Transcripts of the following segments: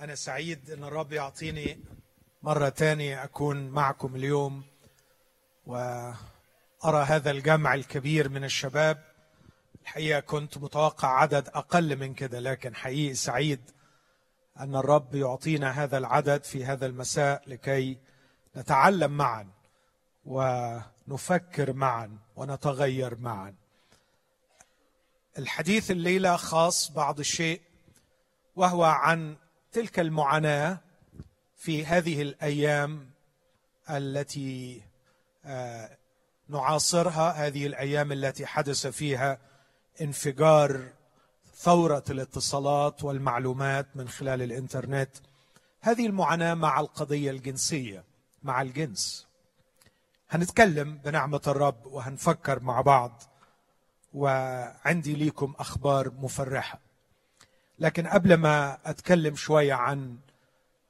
أنا سعيد أن الرب يعطيني مرة تانية أكون معكم اليوم وأرى هذا الجمع الكبير من الشباب. الحقيقة كنت متوقع عدد أقل من كده لكن حقيقي سعيد أن الرب يعطينا هذا العدد في هذا المساء لكي نتعلم معا ونفكر معا ونتغير معا. الحديث الليلة خاص بعض الشيء وهو عن تلك المعاناة في هذه الأيام التي آه، نعاصرها هذه الأيام التي حدث فيها انفجار ثورة الاتصالات والمعلومات من خلال الإنترنت. هذه المعاناة مع القضية الجنسية مع الجنس. هنتكلم بنعمة الرب وهنفكر مع بعض وعندي ليكم أخبار مفرحة. لكن قبل ما أتكلم شوية عن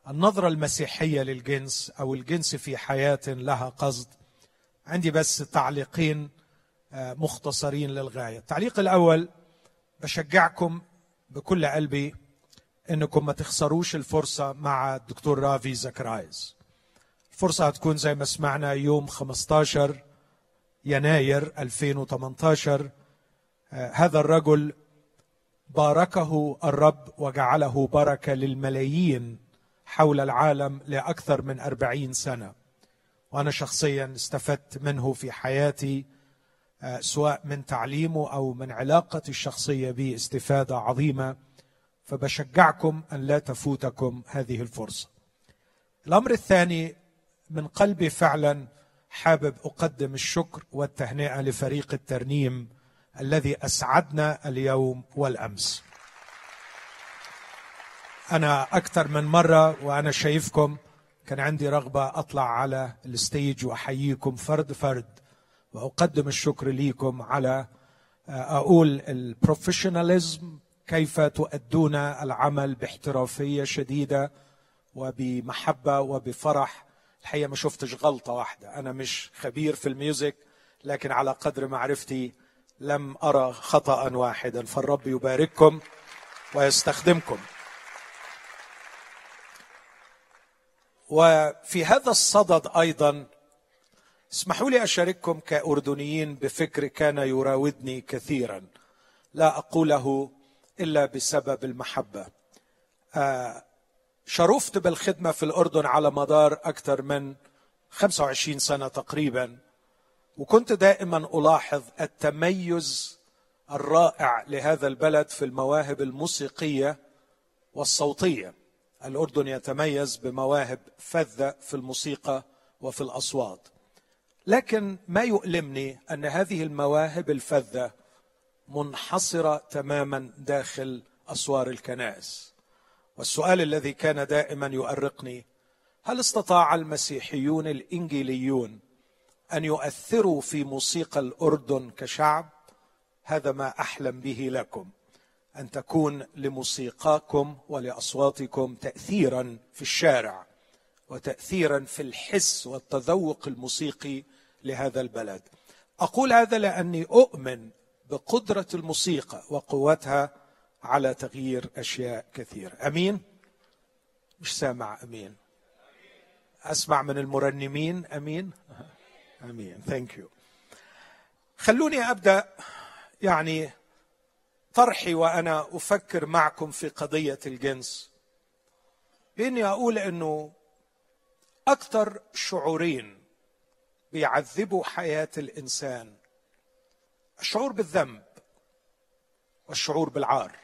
النظرة المسيحية للجنس أو الجنس في حياة لها قصد عندي بس تعليقين آه، مختصرين للغاية. التعليق الأول بشجعكم بكل قلبي إنكم ما تخسروش الفرصة مع الدكتور رافي زكرايز. الفرصة هتكون زي ما سمعنا يوم 15 يناير 2018 آه، هذا الرجل باركه الرب وجعله بركة للملايين حول العالم لأكثر من أربعين سنة وأنا شخصيا استفدت منه في حياتي آه، سواء من تعليمه أو من علاقتي الشخصية به استفادة عظيمة فبشجعكم أن لا تفوتكم هذه الفرصة. الأمر الثاني من قلبي فعلا حابب أقدم الشكر والتهنئة لفريق الترنيم الذي أسعدنا اليوم والأمس. أنا أكثر من مرة وأنا شايفكم كان عندي رغبة أطلع على ال stage وأحييكم فرد فرد وأقدم الشكر ليكم على آه، أقول ال professionalism كيف تؤدون العمل باحترافية شديدة وبمحبة وبفرح. الحقيقة ما شفتش غلطة واحدة. أنا مش خبير في الميوزك لكن على قدر معرفتي لم أرى خطأ واحدا فالرب يبارككم ويستخدمكم. وفي هذا الصدد أيضا اسمحوا لي أشارككم كأردنيين بفكر كان يراودني كثيرا. لا أقوله إلا بسبب المحبة. آه، شرفت بالخدمة في الأردن على مدار أكثر من 25 سنة تقريبا. وكنت دائما ألاحظ التميز الرائع لهذا البلد في المواهب الموسيقية والصوتية. الأردن يتميز بمواهب فذة في الموسيقى وفي الأصوات. لكن ما يؤلمني أن هذه المواهب الفذة منحصرة تماما داخل أسوار الكنائس. والسؤال الذي كان دائما يؤرقني هل استطاع المسيحيون الإنجيليون أن يؤثروا في موسيقى الأردن كشعب هذا ما أحلم به لكم. أن تكون لموسيقاكم ولأصواتكم تاثيرا في الشارع وتاثيرا في الحس والتذوق الموسيقي لهذا البلد. أقول هذا لأني أؤمن بقدرة الموسيقى وقوتها على تغيير أشياء كثيرة. أمين؟ مش سامع أمين. أسمع من المرنمين أمين؟ آمين. ثانك يو خلوني أبدأ يعني طرحي وأنا أفكر معكم في قضية الجنس. باني أقول إنه أكثر شعورين بيعذبوا حياة الإنسان الشعور بالذنب والشعور بالعار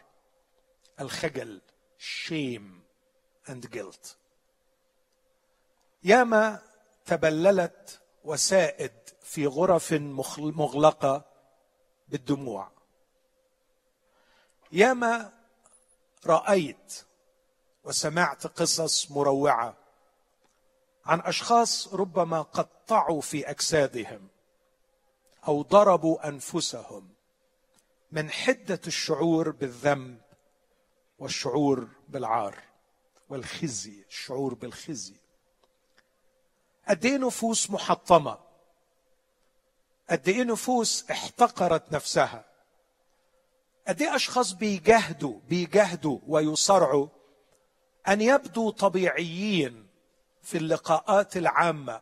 الخجل شيم اند جيلت ياما تبللت وسائد في غرف مغلقة بالدموع. ياما رأيت وسمعت قصص مروعة عن أشخاص ربما قطعوا في أجسادهم أو ضربوا أنفسهم من حدة الشعور بالذنب والشعور بالعار والخزي الشعور بالخزي. قد إيه نفوس محطمة؟ قد إيه نفوس احتقرت نفسها؟ قد إيه أشخاص بيجاهدوا بيجاهدوا ويصارعوا أن يبدوا طبيعيين في اللقاءات العامة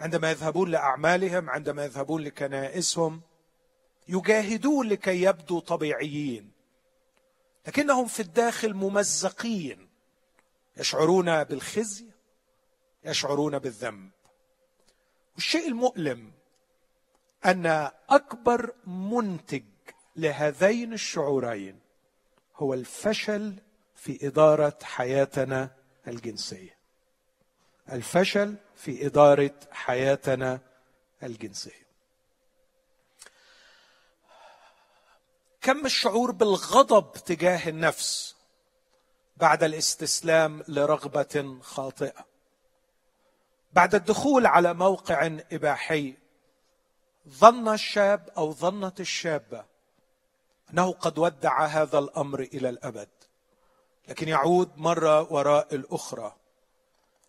عندما يذهبون لأعمالهم عندما يذهبون لكنائسهم يجاهدون لكي يبدوا طبيعيين لكنهم في الداخل ممزقين يشعرون بالخزي يشعرون بالذنب. والشيء المؤلم أن أكبر منتج لهذين الشعورين هو الفشل في إدارة حياتنا الجنسية. الفشل في إدارة حياتنا الجنسية. كم الشعور بالغضب تجاه النفس بعد الاستسلام لرغبة خاطئة؟ بعد الدخول على موقع إباحي ظن الشاب أو ظنت الشابة أنه قد ودع هذا الأمر إلى الأبد. لكن يعود مرة وراء الأخرى.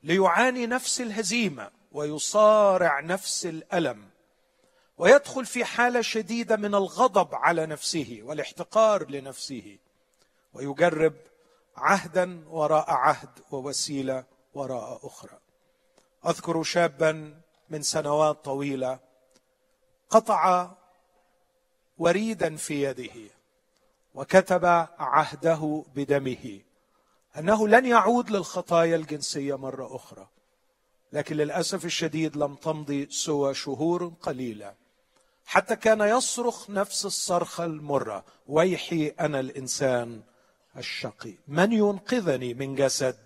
ليعاني نفس الهزيمة ويصارع نفس الألم. ويدخل في حالة شديدة من الغضب على نفسه والاحتقار لنفسه. ويجرب عهدا وراء عهد ووسيلة وراء أخرى. أذكر شابا من سنوات طويلة قطع وريدا في يده وكتب عهده بدمه أنه لن يعود للخطايا الجنسية مرة أخرى لكن للأسف الشديد لم تمضي سوى شهور قليلة. حتى كان يصرخ نفس الصرخه المرة ويحي أنا الإنسان الشقي من ينقذني من جسد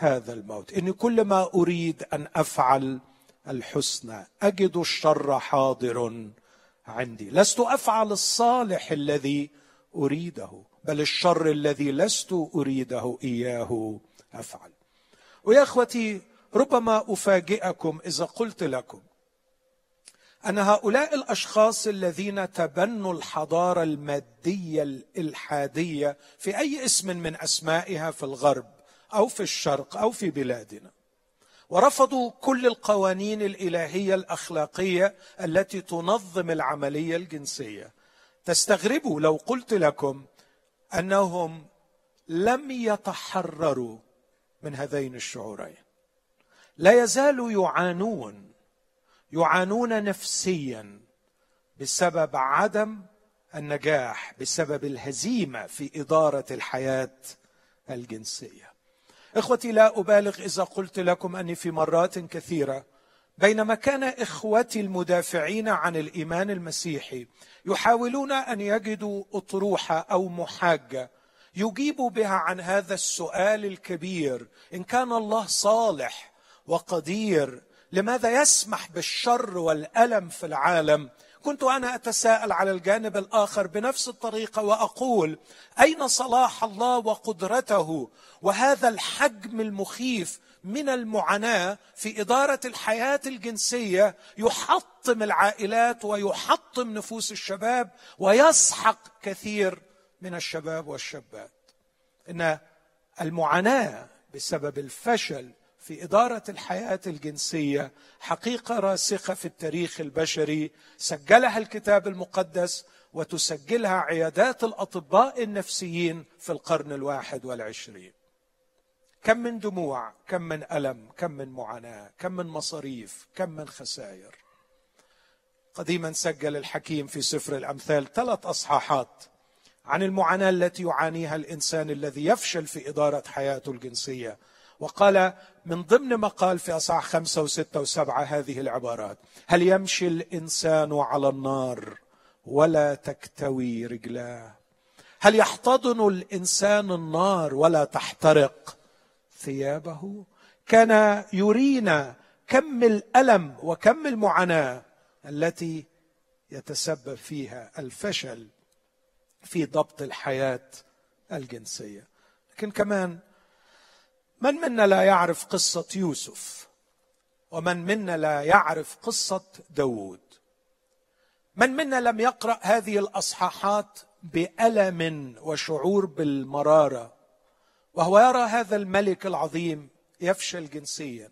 هذا الموت. إني كل ما أريد أن أفعل الحسنى أجد الشر حاضر عندي. لست أفعل الصالح الذي أريده بل الشر الذي لست أريده إياه أفعل. ويا أخوتي ربما أفاجئكم إذا قلت لكم أن هؤلاء الأشخاص الذين تبنوا الحضارة المادية الإلحادية في أي اسم من أسمائها في الغرب أو في الشرق أو في بلادنا. ورفضوا كل القوانين الإلهية الأخلاقية التي تنظم العملية الجنسية. تستغربوا لو قلت لكم أنهم لم يتحرروا من هذين الشعورين. لا يزالوا يعانون يعانون نفسيا بسبب عدم النجاح بسبب الهزيمة في إدارة الحياة الجنسية. إخوتي لا أبالغ إذا قلت لكم أني في مرات كثيرة بينما كان إخوتي المدافعين عن الإيمان المسيحي يحاولون أن يجدوا أطروحة أو محاجة يجيبوا بها عن هذا السؤال الكبير إن كان الله صالح وقدير لماذا يسمح بالشر والألم في العالم؟ كنت أنا أتساءل على الجانب الآخر بنفس الطريقة وأقول أين صلاح الله وقدرته وهذا الحجم المخيف من المعاناة في إدارة الحياة الجنسية يحطم العائلات ويحطم نفوس الشباب ويسحق كثير من الشباب والشابات. إن المعاناة بسبب الفشل في إدارة الحياة الجنسية حقيقة راسخة في التاريخ البشري سجلها الكتاب المقدس وتسجلها عيادات الأطباء النفسيين في القرن الواحد والعشرين. كم من دموع كم من ألم كم من معاناة كم من مصاريف كم من خسائر. قديما سجل الحكيم في سفر الأمثال ثلاث أصحاحات عن المعاناة التي يعانيها الإنسان الذي يفشل في إدارة حياته الجنسية. وقال من ضمن ما قال في أصحاح خمسة وستة وسبعة هذه العبارات. هل يمشي الإنسان على النار ولا تكتوي رجلاه؟ هل يحتضن الإنسان النار ولا تحترق ثيابه؟ كان يرينا كم الألم وكم المعاناة التي يتسبب فيها الفشل في ضبط الحياة الجنسية. لكن كمان من منا لا يعرف قصة يوسف؟ ومن منا لا يعرف قصة داود من منا لم يقرأ هذه الأصحاحات بألم وشعور بالمرارة؟ وهو يرى هذا الملك العظيم يفشل جنسيا.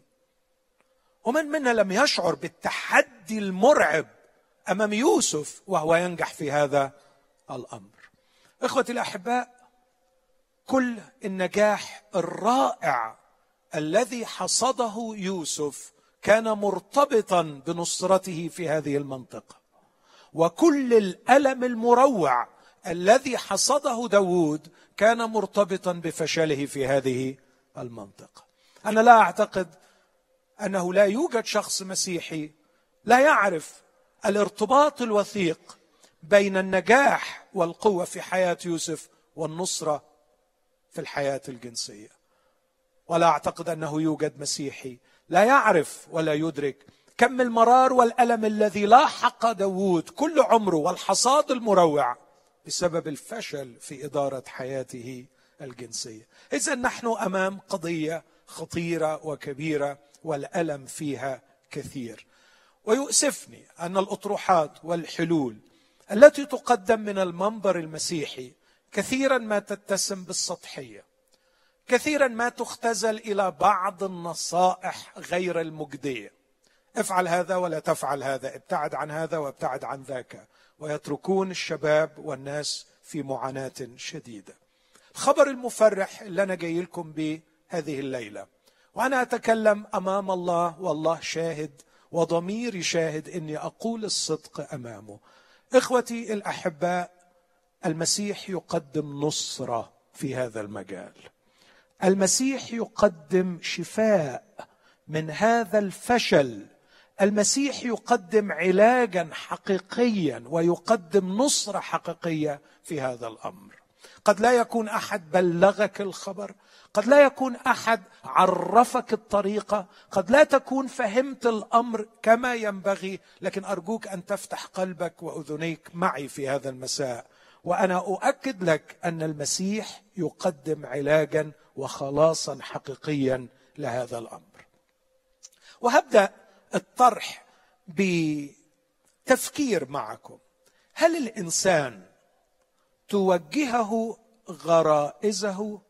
ومن منا لم يشعر بالتحدي المرعب أمام يوسف وهو ينجح في هذا الأمر؟ إخوتي الأحباء كل النجاح الرائع الذي حصده يوسف كان مرتبطا بنصرته في هذه المنطقة. وكل الألم المروع الذي حصده داود كان مرتبطا بفشله في هذه المنطقة. أنا لا أعتقد أنه لا يوجد شخص مسيحي لا يعرف الارتباط الوثيق بين النجاح والقوة في حياة يوسف والنصرة في الحياة الجنسية. ولا أعتقد أنه يوجد مسيحي. لا يعرف ولا يدرك كم المرار والألم الذي لاحق داوود كل عمره والحصاد المروع بسبب الفشل في إدارة حياته الجنسية. إذا نحن أمام قضية خطيرة وكبيرة والألم فيها كثير. ويؤسفني أن الأطروحات والحلول التي تقدم من المنبر المسيحي كثيرا ما تتسم بالسطحية. كثيرا ما تختزل إلى بعض النصائح غير المجدية. افعل هذا ولا تفعل هذا. ابتعد عن هذا وابتعد عن ذاك. ويتركون الشباب والناس في معاناة شديدة. الخبر المفرح اللي أنا جاي لكم به هذه الليلة. وأنا أتكلم أمام الله والله شاهد وضميري شاهد إني أقول الصدق أمامه. إخوتي الأحباء المسيح يقدم نصرة في هذا المجال. المسيح يقدم شفاء من هذا الفشل. المسيح يقدم علاجا حقيقيا ويقدم نصرة حقيقية في هذا الأمر. قد لا يكون أحد بلغك الخبر قد لا يكون أحد عرفك الطريقة قد لا تكون فهمت الأمر كما ينبغي لكن أرجوك أن تفتح قلبك وأذنيك معي في هذا المساء. وأنا أؤكد لك أن المسيح يقدم علاجا وخلاصا حقيقيا لهذا الأمر. وهبدأ الطرح بتفكير معكم. هل الإنسان توجهه غرائزه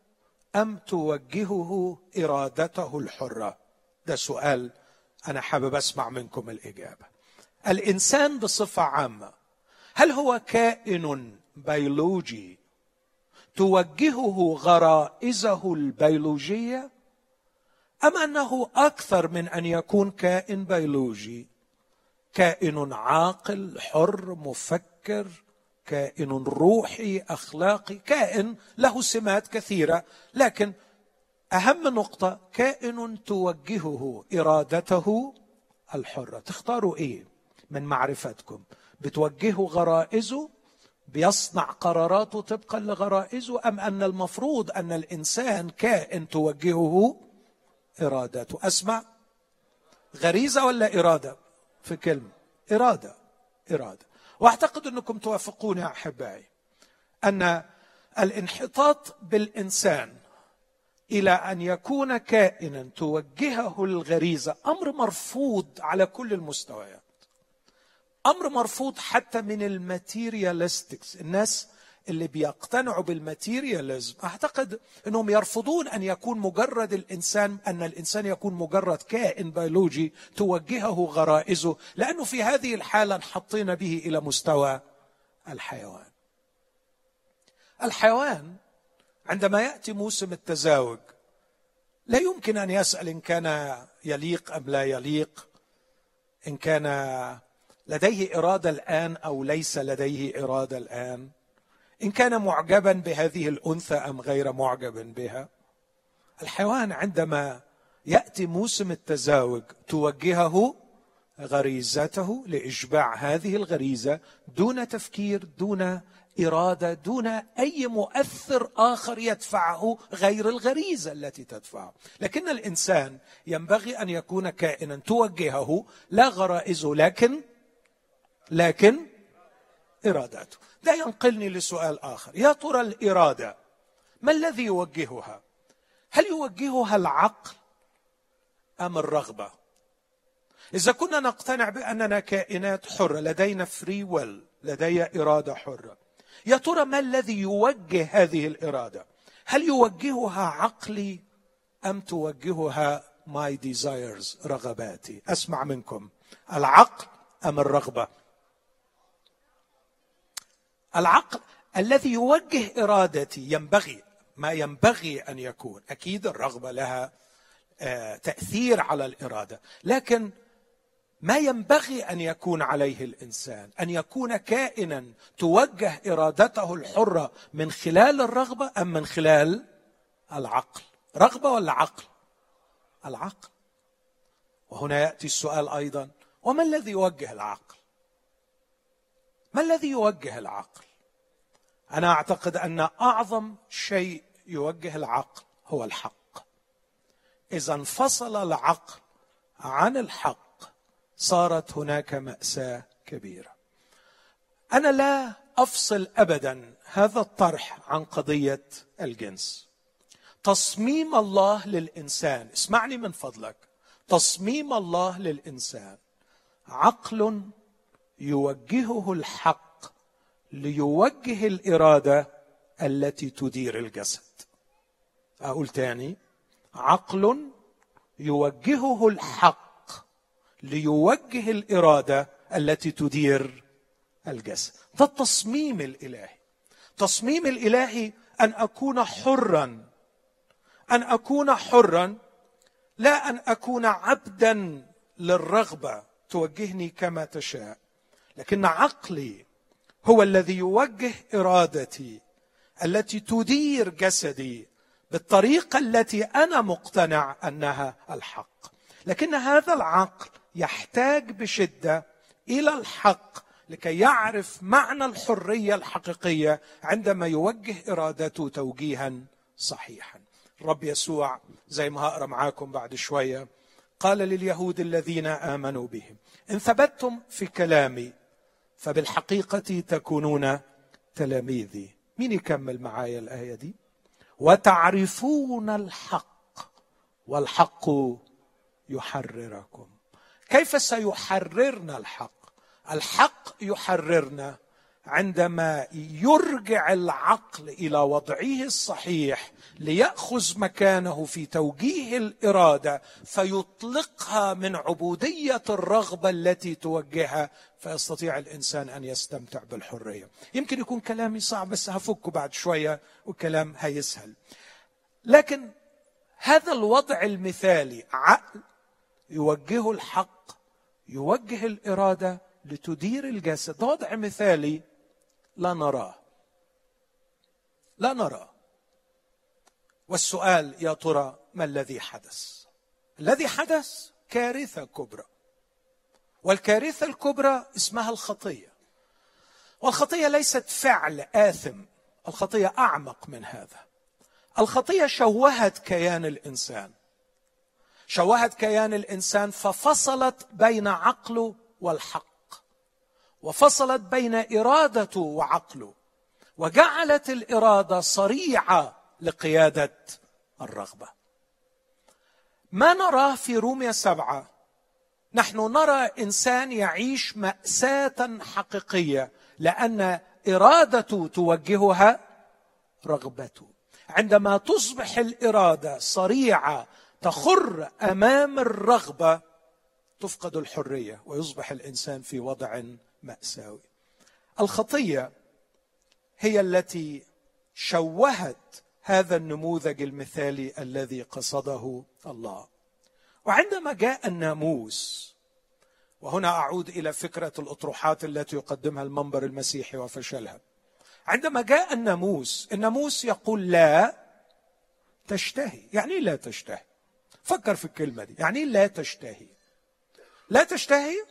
أم توجهه إرادته الحرة؟ ده سؤال أنا حابب أسمع منكم الإجابة. الإنسان بصفة عامة هل هو كائن بيولوجي. توجهه غرائزه البيولوجية أم أنه أكثر من أن يكون كائن بيولوجي؟ كائن عاقل حر مفكر كائن روحي أخلاقي. كائن له سمات كثيرة لكن أهم نقطة كائن توجهه إرادته الحرة. تختاروا إيه من معرفتكم؟ بتوجهه غرائزه بيصنع قراراته طبقا لغرائزه أم أن المفروض أن الإنسان كائن توجهه إرادته؟ أسمع. غريزة ولا إرادة؟ في كلمة. إرادة. إرادة. وأعتقد أنكم توافقون يا أحبائي أن الانحطاط بالإنسان إلى أن يكون كائنا توجهه الغريزة أمر مرفوض على كل المستويات. أمر مرفوض حتى من ال materialists. الناس اللي بيقتنعوا بال materialism أعتقد إنهم يرفضون أن يكون مجرد الإنسان أن الإنسان يكون مجرد كائن بيولوجي توجهه غرائزه لأنه في هذه الحالة انحطينا به إلى مستوى الحيوان. الحيوان عندما يأتي موسم التزاوج لا يمكن أن يسأل إن كان يليق أم لا يليق إن كان لديه إرادة الآن أو ليس لديه إرادة الآن؟ إن كان معجبا بهذه الأنثى أم غير معجب بها؟ الحيوان عندما يأتي موسم التزاوج توجهه غريزته لإشباع هذه الغريزة دون تفكير دون إرادة دون أي مؤثر آخر يدفعه غير الغريزة التي تدفعه. لكن الإنسان ينبغي أن يكون كائنا توجهه لا غرائزه لكن لكن ارادته ده ينقلني لسؤال آخر. يا ترى الإرادة ما الذي يوجهها؟ هل يوجهها العقل أم الرغبة؟ إذا كنا نقتنع بأننا كائنات حرة لدينا free will لدي إرادة حرة. يا ترى ما الذي يوجه هذه الإرادة؟ هل يوجهها عقلي أم توجهها my desires رغباتي؟ أسمع منكم. العقل أم الرغبة؟ العقل الذي يوجه إرادتي ينبغي ما ينبغي أن يكون. أكيد الرغبة لها آه، تأثير على الإرادة. لكن ما ينبغي أن يكون عليه الإنسان أن يكون كائنا توجه إرادته الحرة من خلال الرغبة أم من خلال العقل؟ رغبة ولا عقل؟ العقل. وهنا يأتي السؤال أيضا وما الذي يوجه العقل؟ ما الذي يوجه العقل؟ أنا أعتقد أن أعظم شيء يوجه العقل هو الحق. إذا انفصل العقل عن الحق صارت هناك مأساة كبيرة. أنا لا أفصل ابدا هذا الطرح عن قضية الجنس. تصميم الله للإنسان اسمعني من فضلك. تصميم الله للإنسان عقل يوجهه الحق ليوجه الإرادة التي تدير الجسد. أقول تاني عقل يوجهه الحق ليوجه الإرادة التي تدير الجسد. ده التصميم الإلهي. تصميم الإلهي أن أكون حرا. أن أكون حرا لا أن أكون عبدا للرغبة توجهني كما تشاء. لكن عقلي هو الذي يوجه إرادتي التي تدير جسدي بالطريقة التي أنا مقتنع أنها الحق. لكن هذا العقل يحتاج بشدة إلى الحق لكي يعرف معنى الحرية الحقيقية عندما يوجه إرادته توجيها صحيحا. الرب يسوع زي ما هقرا معاكم بعد شوية قال لليهود الذين آمنوا بهم إن ثبتتم في كلامي فبالحقيقة تكونون تلاميذي. مين يكمل معايا الآية دي؟ وتعرفون الحق والحق يحرركم. كيف سيحررنا الحق؟ الحق يحررنا عندما يرجع العقل إلى وضعه الصحيح ليأخذ مكانه في توجيه الإرادة فيطلقها من عبودية الرغبة التي توجهها فيستطيع الإنسان أن يستمتع بالحرية. يمكن يكون كلامي صعب بس هفكه بعد شوية والكلام هيسهل. لكن هذا الوضع المثالي عقل يوجهه الحق يوجه الإرادة لتدير الجسد وضع مثالي لا نراه لا نراه والسؤال يا ترى ما الذي حدث؟ الذي حدث كارثة كبرى. والكارثة الكبرى اسمها الخطية. والخطية ليست فعل آثم. الخطية أعمق من هذا. الخطية شوهت كيان الإنسان. شوهت كيان الإنسان ففصلت بين عقله والحق. وفصلت بين ارادته وعقله وجعلت الإرادة صريعة لقيادة الرغبة. ما نراه في روميا سبعة نحن نرى إنسان يعيش مأساة حقيقية لأن ارادته توجهها رغبته. عندما تصبح الإرادة صريعة تخر أمام الرغبة تفقد الحرية ويصبح الإنسان في وضع مأساوي. الخطية هي التي شوهت هذا النموذج المثالي الذي قصده الله. وعندما جاء الناموس وهنا أعود إلى فكرة الأطروحات التي يقدمها المنبر المسيحي وفشلها. عندما جاء الناموس الناموس يقول لا تشتهي يعني لا تشتهي. فكر في الكلمة دي يعني لا تشتهي. لا تشتهي؟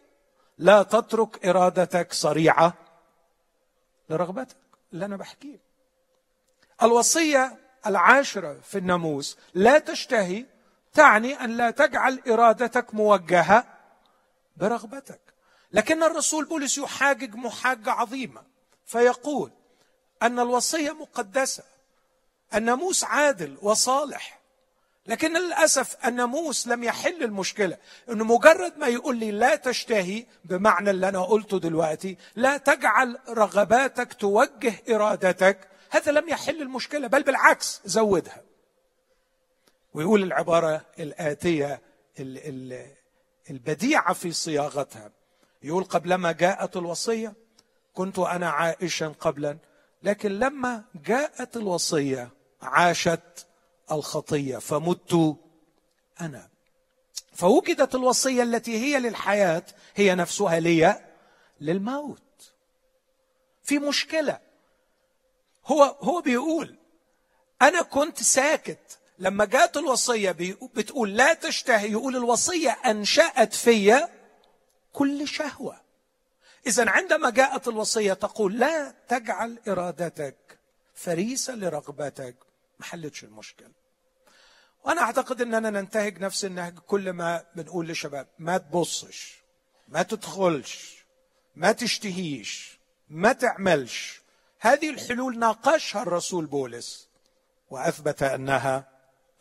لا تترك إرادتك صريعة لرغبتك اللي أنا بحكيه. الوصية العاشرة في الناموس لا تشتهي تعني أن لا تجعل إرادتك موجهة برغبتك. لكن الرسول بولس يحاجج محاجة عظيمة فيقول أن الوصية مقدسة الناموس عادل وصالح لكن للأسف الناموس لم يحل المشكلة. إنه مجرد ما يقول لي لا تشتهي بمعنى اللي أنا قلته دلوقتي لا تجعل رغباتك توجه إرادتك هذا لم يحل المشكلة بل بالعكس زودها. ويقول العبارة الآتية البديعة في صياغتها. يقول قبلما جاءت الوصية كنت أنا عائشا قبلا لكن لما جاءت الوصية عاشت الخطية فمت أنا. فوجدت الوصية التي هي للحياة هي نفسها لي للموت. في مشكلة. هو هو بيقول أنا كنت ساكت. لما جاءت الوصية بتقول لا تشتهي يقول الوصية أنشأت فيا كل شهوة. اذا عندما جاءت الوصية تقول لا تجعل إرادتك فريسة لرغبتك. ما حلتش المشكلة وأنا أعتقد إننا ننتهج نفس النهج كل ما بنقول لشباب ما تبصش ما تدخلش ما تشتهيش ما تعملش. هذه الحلول ناقشها الرسول بولس وأثبت أنها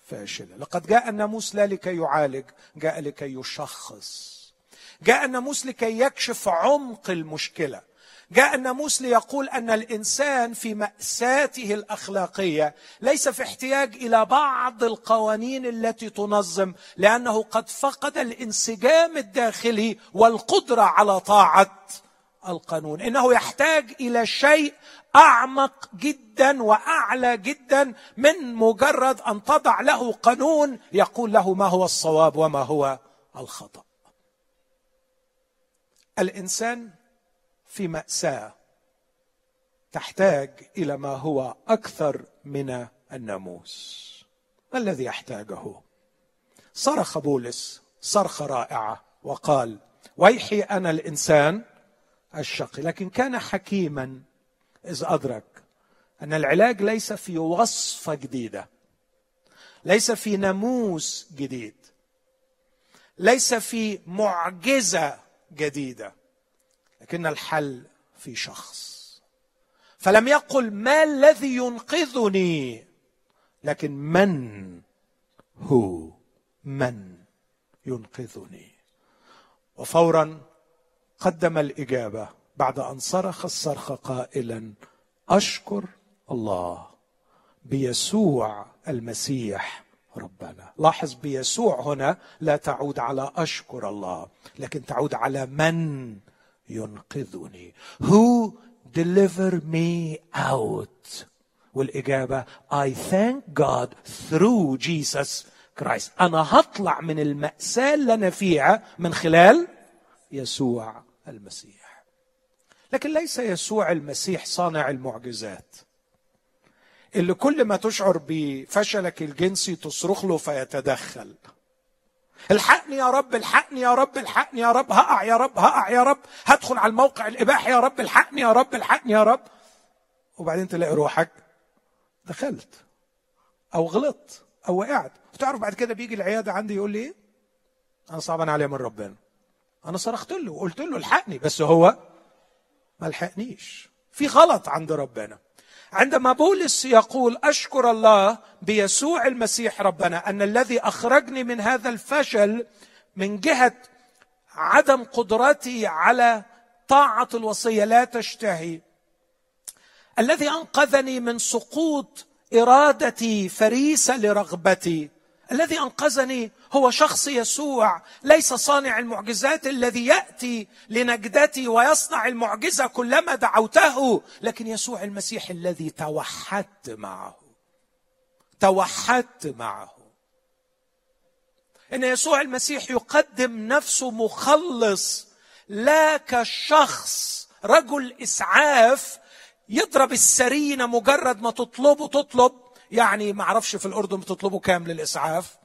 فاشلة. لقد جاء الناموس لا لكي يعالج جاء لكي يشخص. جاء الناموس لكي يكشف عمق المشكلة. جاء الناموس ليقول أن الإنسان في مأساته الأخلاقية ليس في احتياج إلى بعض القوانين التي تنظم لأنه قد فقد الانسجام الداخلي والقدرة على طاعة القانون. إنه يحتاج إلى شيء أعمق جدا وأعلى جدا من مجرد أن تضع له قانون يقول له ما هو الصواب وما هو الخطأ. الإنسان في مأساة تحتاج إلى ما هو أكثر من الناموس. ما الذي يحتاجه؟ صرخ بولس صرخة رائعة وقال ويحي أنا الإنسان الشقي. لكن كان حكيما إذ أدرك أن العلاج ليس في وصفة جديدة ليس في ناموس جديد ليس في معجزة جديدة. لكن الحل في شخص. فلم يقل ما الذي ينقذني لكن من هو من ينقذني. وفورا قدم الإجابة بعد أن صرخ الصرخ قائلا أشكر الله بيسوع المسيح ربنا. لاحظ بيسوع هنا لا تعود على أشكر الله لكن تعود على من ينقذني. Who deliver me out? والإجابة I thank God through Jesus Christ. أنا هطلع من المأساة اللي أنا فيها من خلال يسوع المسيح. لكن ليس يسوع المسيح صانع المعجزات. اللي كل ما تشعر بفشلك الجنسي تصرخ له فيتدخل. الحقني يا رب الحقني يا رب الحقني يا رب هقع يا رب هقع يا رب هدخل على الموقع الاباحي يا رب الحقني يا رب الحقني يا رب. وبعدين تلاقي روحك دخلت أو غلطت أو وقعت. وتعرف بعد كده بيجي العيادة عندي يقول لي إيه؟ أنا صعبان عليا من ربنا. أنا صرخت له وقلت له الحقني بس هو ما لحقنيش في غلط عند ربنا. عندما بولس يقول أشكر الله بيسوع المسيح ربنا أن الذي أخرجني من هذا الفشل من جهة عدم قدرتي على طاعة الوصية لا تشتهي. الذي أنقذني من سقوط إرادتي فريسة لرغبتي. الذي أنقذني هو شخص يسوع ليس صانع المعجزات الذي يأتي لنجدتي ويصنع المعجزة كلما دعوته لكن يسوع المسيح الذي توحدت معه. توحدت معه. إن يسوع المسيح يقدم نفسه مخلص لا كشخص رجل إسعاف يضرب السرينة مجرد ما تطلبه تطلب يعني ما أعرفش في الأردن بتطلبوا كام للإسعاف؟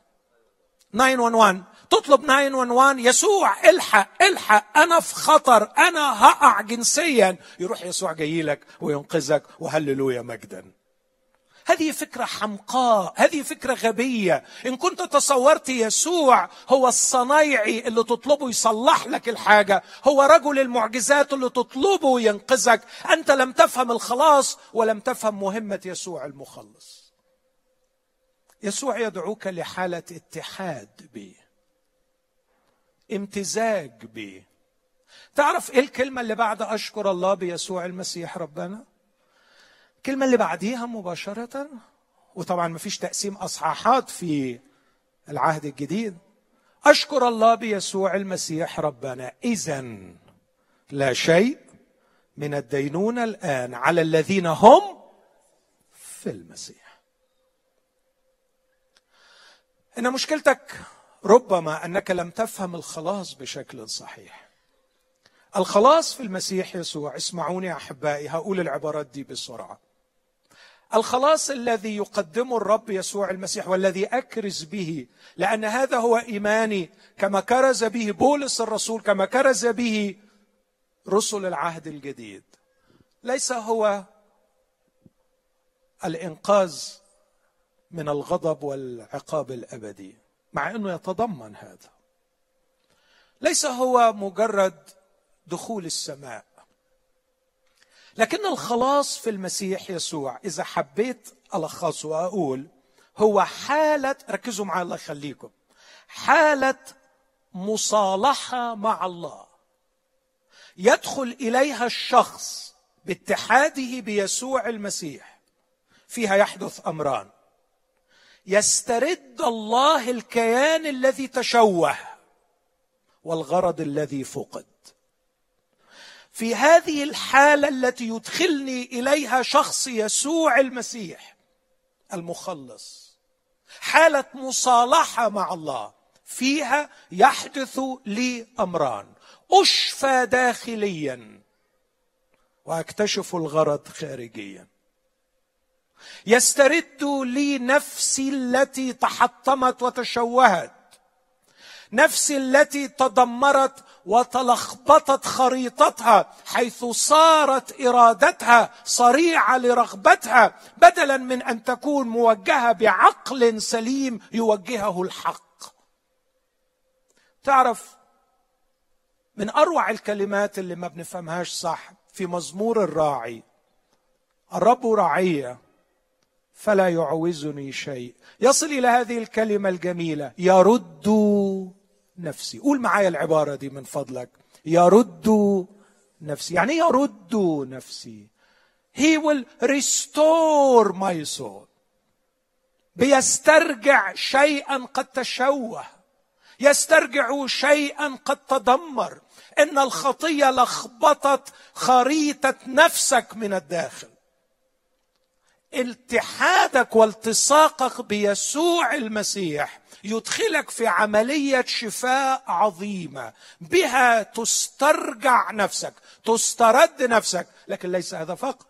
911 تطلب 911 يسوع الحق الحق. أنا في خطر. أنا هقع جنسيا. يروح يسوع جاي لك وينقذك. وهللويا مجدا. هذه فكرة حمقاء. هذه فكرة غبية. إن كنت تصورت يسوع هو الصنايعي اللي تطلبه يصلح لك الحاجة. هو رجل المعجزات اللي تطلبه ينقذك. أنت لم تفهم الخلاص ولم تفهم مهمة يسوع المخلص. يسوع يدعوك لحالة اتحاد به امتزاج به تعرف إيه الكلمة اللي بعد أشكر الله بيسوع المسيح ربنا؟ الكلمة اللي بعديها مباشرة وطبعا ما فيش تقسيم أصحاحات في العهد الجديد. أشكر الله بيسوع المسيح ربنا. اذا لا شيء من الدينونة الآن على الذين هم في المسيح. إن مشكلتك ربما أنك لم تفهم الخلاص بشكل صحيح. الخلاص في المسيح يسوع اسمعوني أحبائي هقول العبارات دي بسرعة. الخلاص الذي يقدمه الرب يسوع المسيح والذي أكرز به لأن هذا هو إيماني كما كرز به بولس الرسول كما كرز به رسل العهد الجديد. ليس هو الإنقاذ من الغضب والعقاب الأبدي مع أنه يتضمن هذا. ليس هو مجرد دخول السماء لكن الخلاص في المسيح يسوع. إذا حبيت الخصه وأقول هو حالة ركزوا معي الله يخليكم حالة مصالحة مع الله. يدخل إليها الشخص باتحاده بيسوع المسيح فيها يحدث أمران. يسترد الله الكيان الذي تشوه والغرض الذي فقد. في هذه الحالة التي يدخلني إليها شخص يسوع المسيح المخلص حالة مصالحة مع الله فيها يحدث لي أمران. أشفى داخليا وأكتشف الغرض خارجيا. يسترد لي نفسي التي تحطمت وتشوهت نفسي التي تدمرت وتلخبطت خريطتها حيث صارت إرادتها صريعة لرغبتها بدلا من أن تكون موجهة بعقل سليم يوجهه الحق. تعرف من أروع الكلمات اللي ما بنفهمهاش صح في مزمور الراعي الرب راعية. فلا يعوزني شيء. يصل إلى هذه الكلمة الجميلة يرد نفسي. قول معايا العبارة دي من فضلك. يرد نفسي. يعني يرد نفسي. He will restore my soul. بيسترجع شيئا قد تشوه. يسترجع شيئا قد تدمر. إن الخطية لخبطت خريطة نفسك من الداخل. اتحادك والتصاقك بيسوع المسيح يدخلك في عملية شفاء عظيمة. بها تسترجع نفسك تسترد نفسك لكن ليس هذا فقط.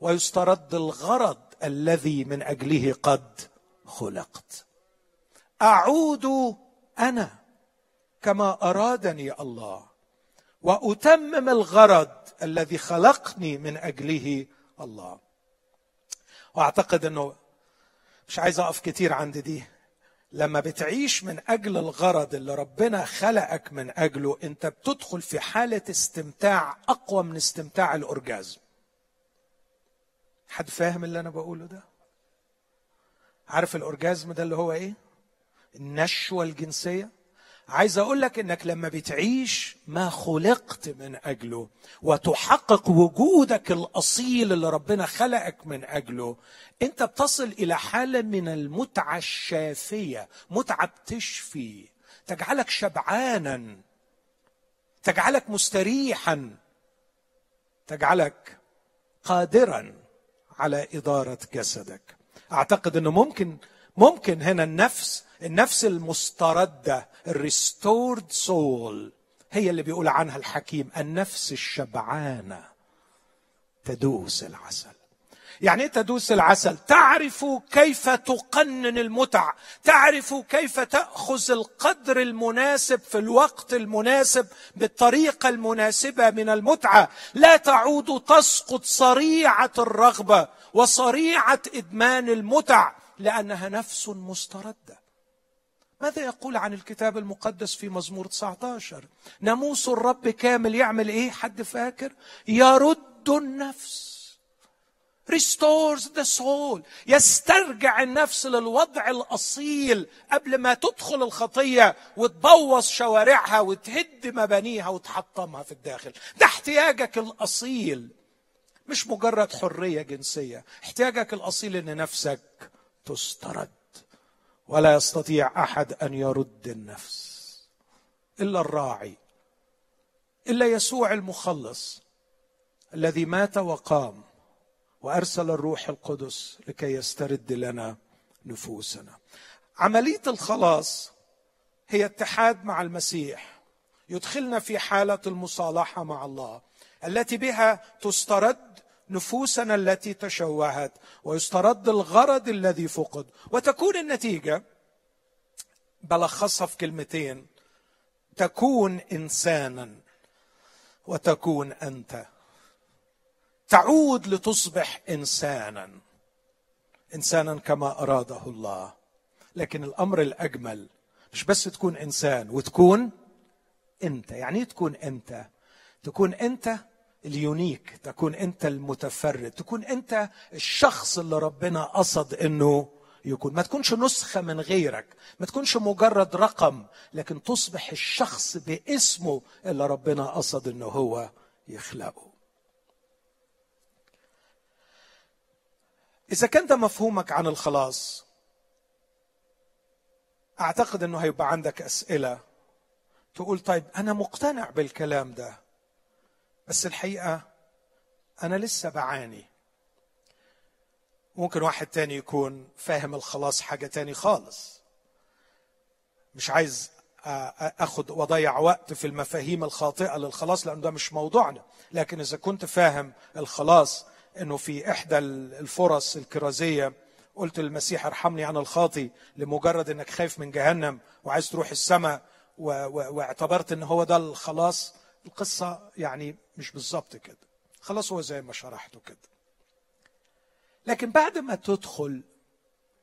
ويسترد الغرض الذي من أجله قد خلقت. أعود أنا كما أرادني الله وأتمم الغرض الذي خلقني من أجله الله. وأعتقد إنه مش عايز أقف كتير عند دي. لما بتعيش من أجل الغرض اللي ربنا خلقك من أجله أنت بتدخل في حالة استمتاع أقوى من استمتاع الأورجازم. حد فاهم اللي أنا بقوله ده؟ عارف الأورجازم ده اللي هو إيه؟ النشوة الجنسية؟ عايز أقول لك إنك لما بتعيش ما خلقت من أجله وتحقق وجودك الأصيل اللي ربنا خلقك من أجله أنت بتصل إلى حالة من المتعة الشافية متعة بتشفي. تجعلك شبعانا. تجعلك مستريحا. تجعلك قادرا على إدارة جسدك. أعتقد إنه ممكن ممكن هنا النفس النفس المستردة الريستورد سول هي اللي بيقول عنها الحكيم النفس الشبعانة. تدوس العسل. يعني إيه تدوس العسل؟ تعرف كيف تقنن المتع تعرف كيف تأخذ القدر المناسب في الوقت المناسب بالطريقة المناسبة من المتعة. لا تعود تسقط صريعة الرغبة وصريعة إدمان المتع لأنها نفس مستردة. ماذا يقول عن الكتاب المقدس في مزمور 19 ناموس الرب كامل يعمل إيه؟ حد فاكر؟ يرد النفس. Restores the soul. يسترجع النفس للوضع الأصيل قبل ما تدخل الخطية وتبوظ شوارعها وتهد مبانيها وتحطمها في الداخل. ده احتياجك الأصيل. مش مجرد حرية جنسية. احتياجك الأصيل إن نفسك تسترد. ولا يستطيع أحد أن يرد النفس إلا الراعي إلا يسوع المخلص الذي مات وقام وأرسل الروح القدس لكي يسترد لنا نفوسنا. عملية الخلاص هي اتحاد مع المسيح يدخلنا في حالة المصالحة مع الله التي بها تسترد نفوسنا التي تشوهت ويسترد الغرض الذي فقد. وتكون النتيجة بلخصها في كلمتين تكون إنسانا وتكون أنت. تعود لتصبح إنسانا إنسانا كما أراده الله. لكن الأمر الأجمل مش بس تكون إنسان وتكون أنت. يعني تكون أنت؟ تكون أنت اليونيك تكون أنت المتفرد تكون أنت الشخص اللي ربنا قصد إنه يكون. ما تكونش نسخة من غيرك ما تكونش مجرد رقم لكن تصبح الشخص باسمه اللي ربنا قصد إنه هو يخلقه. إذا كان ده مفهومك عن الخلاص أعتقد إنه هيبقى عندك أسئلة تقول طيب أنا مقتنع بالكلام ده. بس الحقيقة أنا لسه بعاني. ممكن واحد تاني يكون فاهم الخلاص حاجة تاني خالص. مش عايز أخد واضيع وقت في المفاهيم الخاطئة للخلاص لأن ده مش موضوعنا. لكن إذا كنت فاهم الخلاص إنه في إحدى الفرص الكرازية قلت للمسيح ارحمني عن الخاطي لمجرد إنك خايف من جهنم وعايز تروح السماء واعتبرت إن هو ده الخلاص. القصة يعني مش بالظبط كده. خلاص هو زي ما شرحته كده. لكن بعد ما تدخل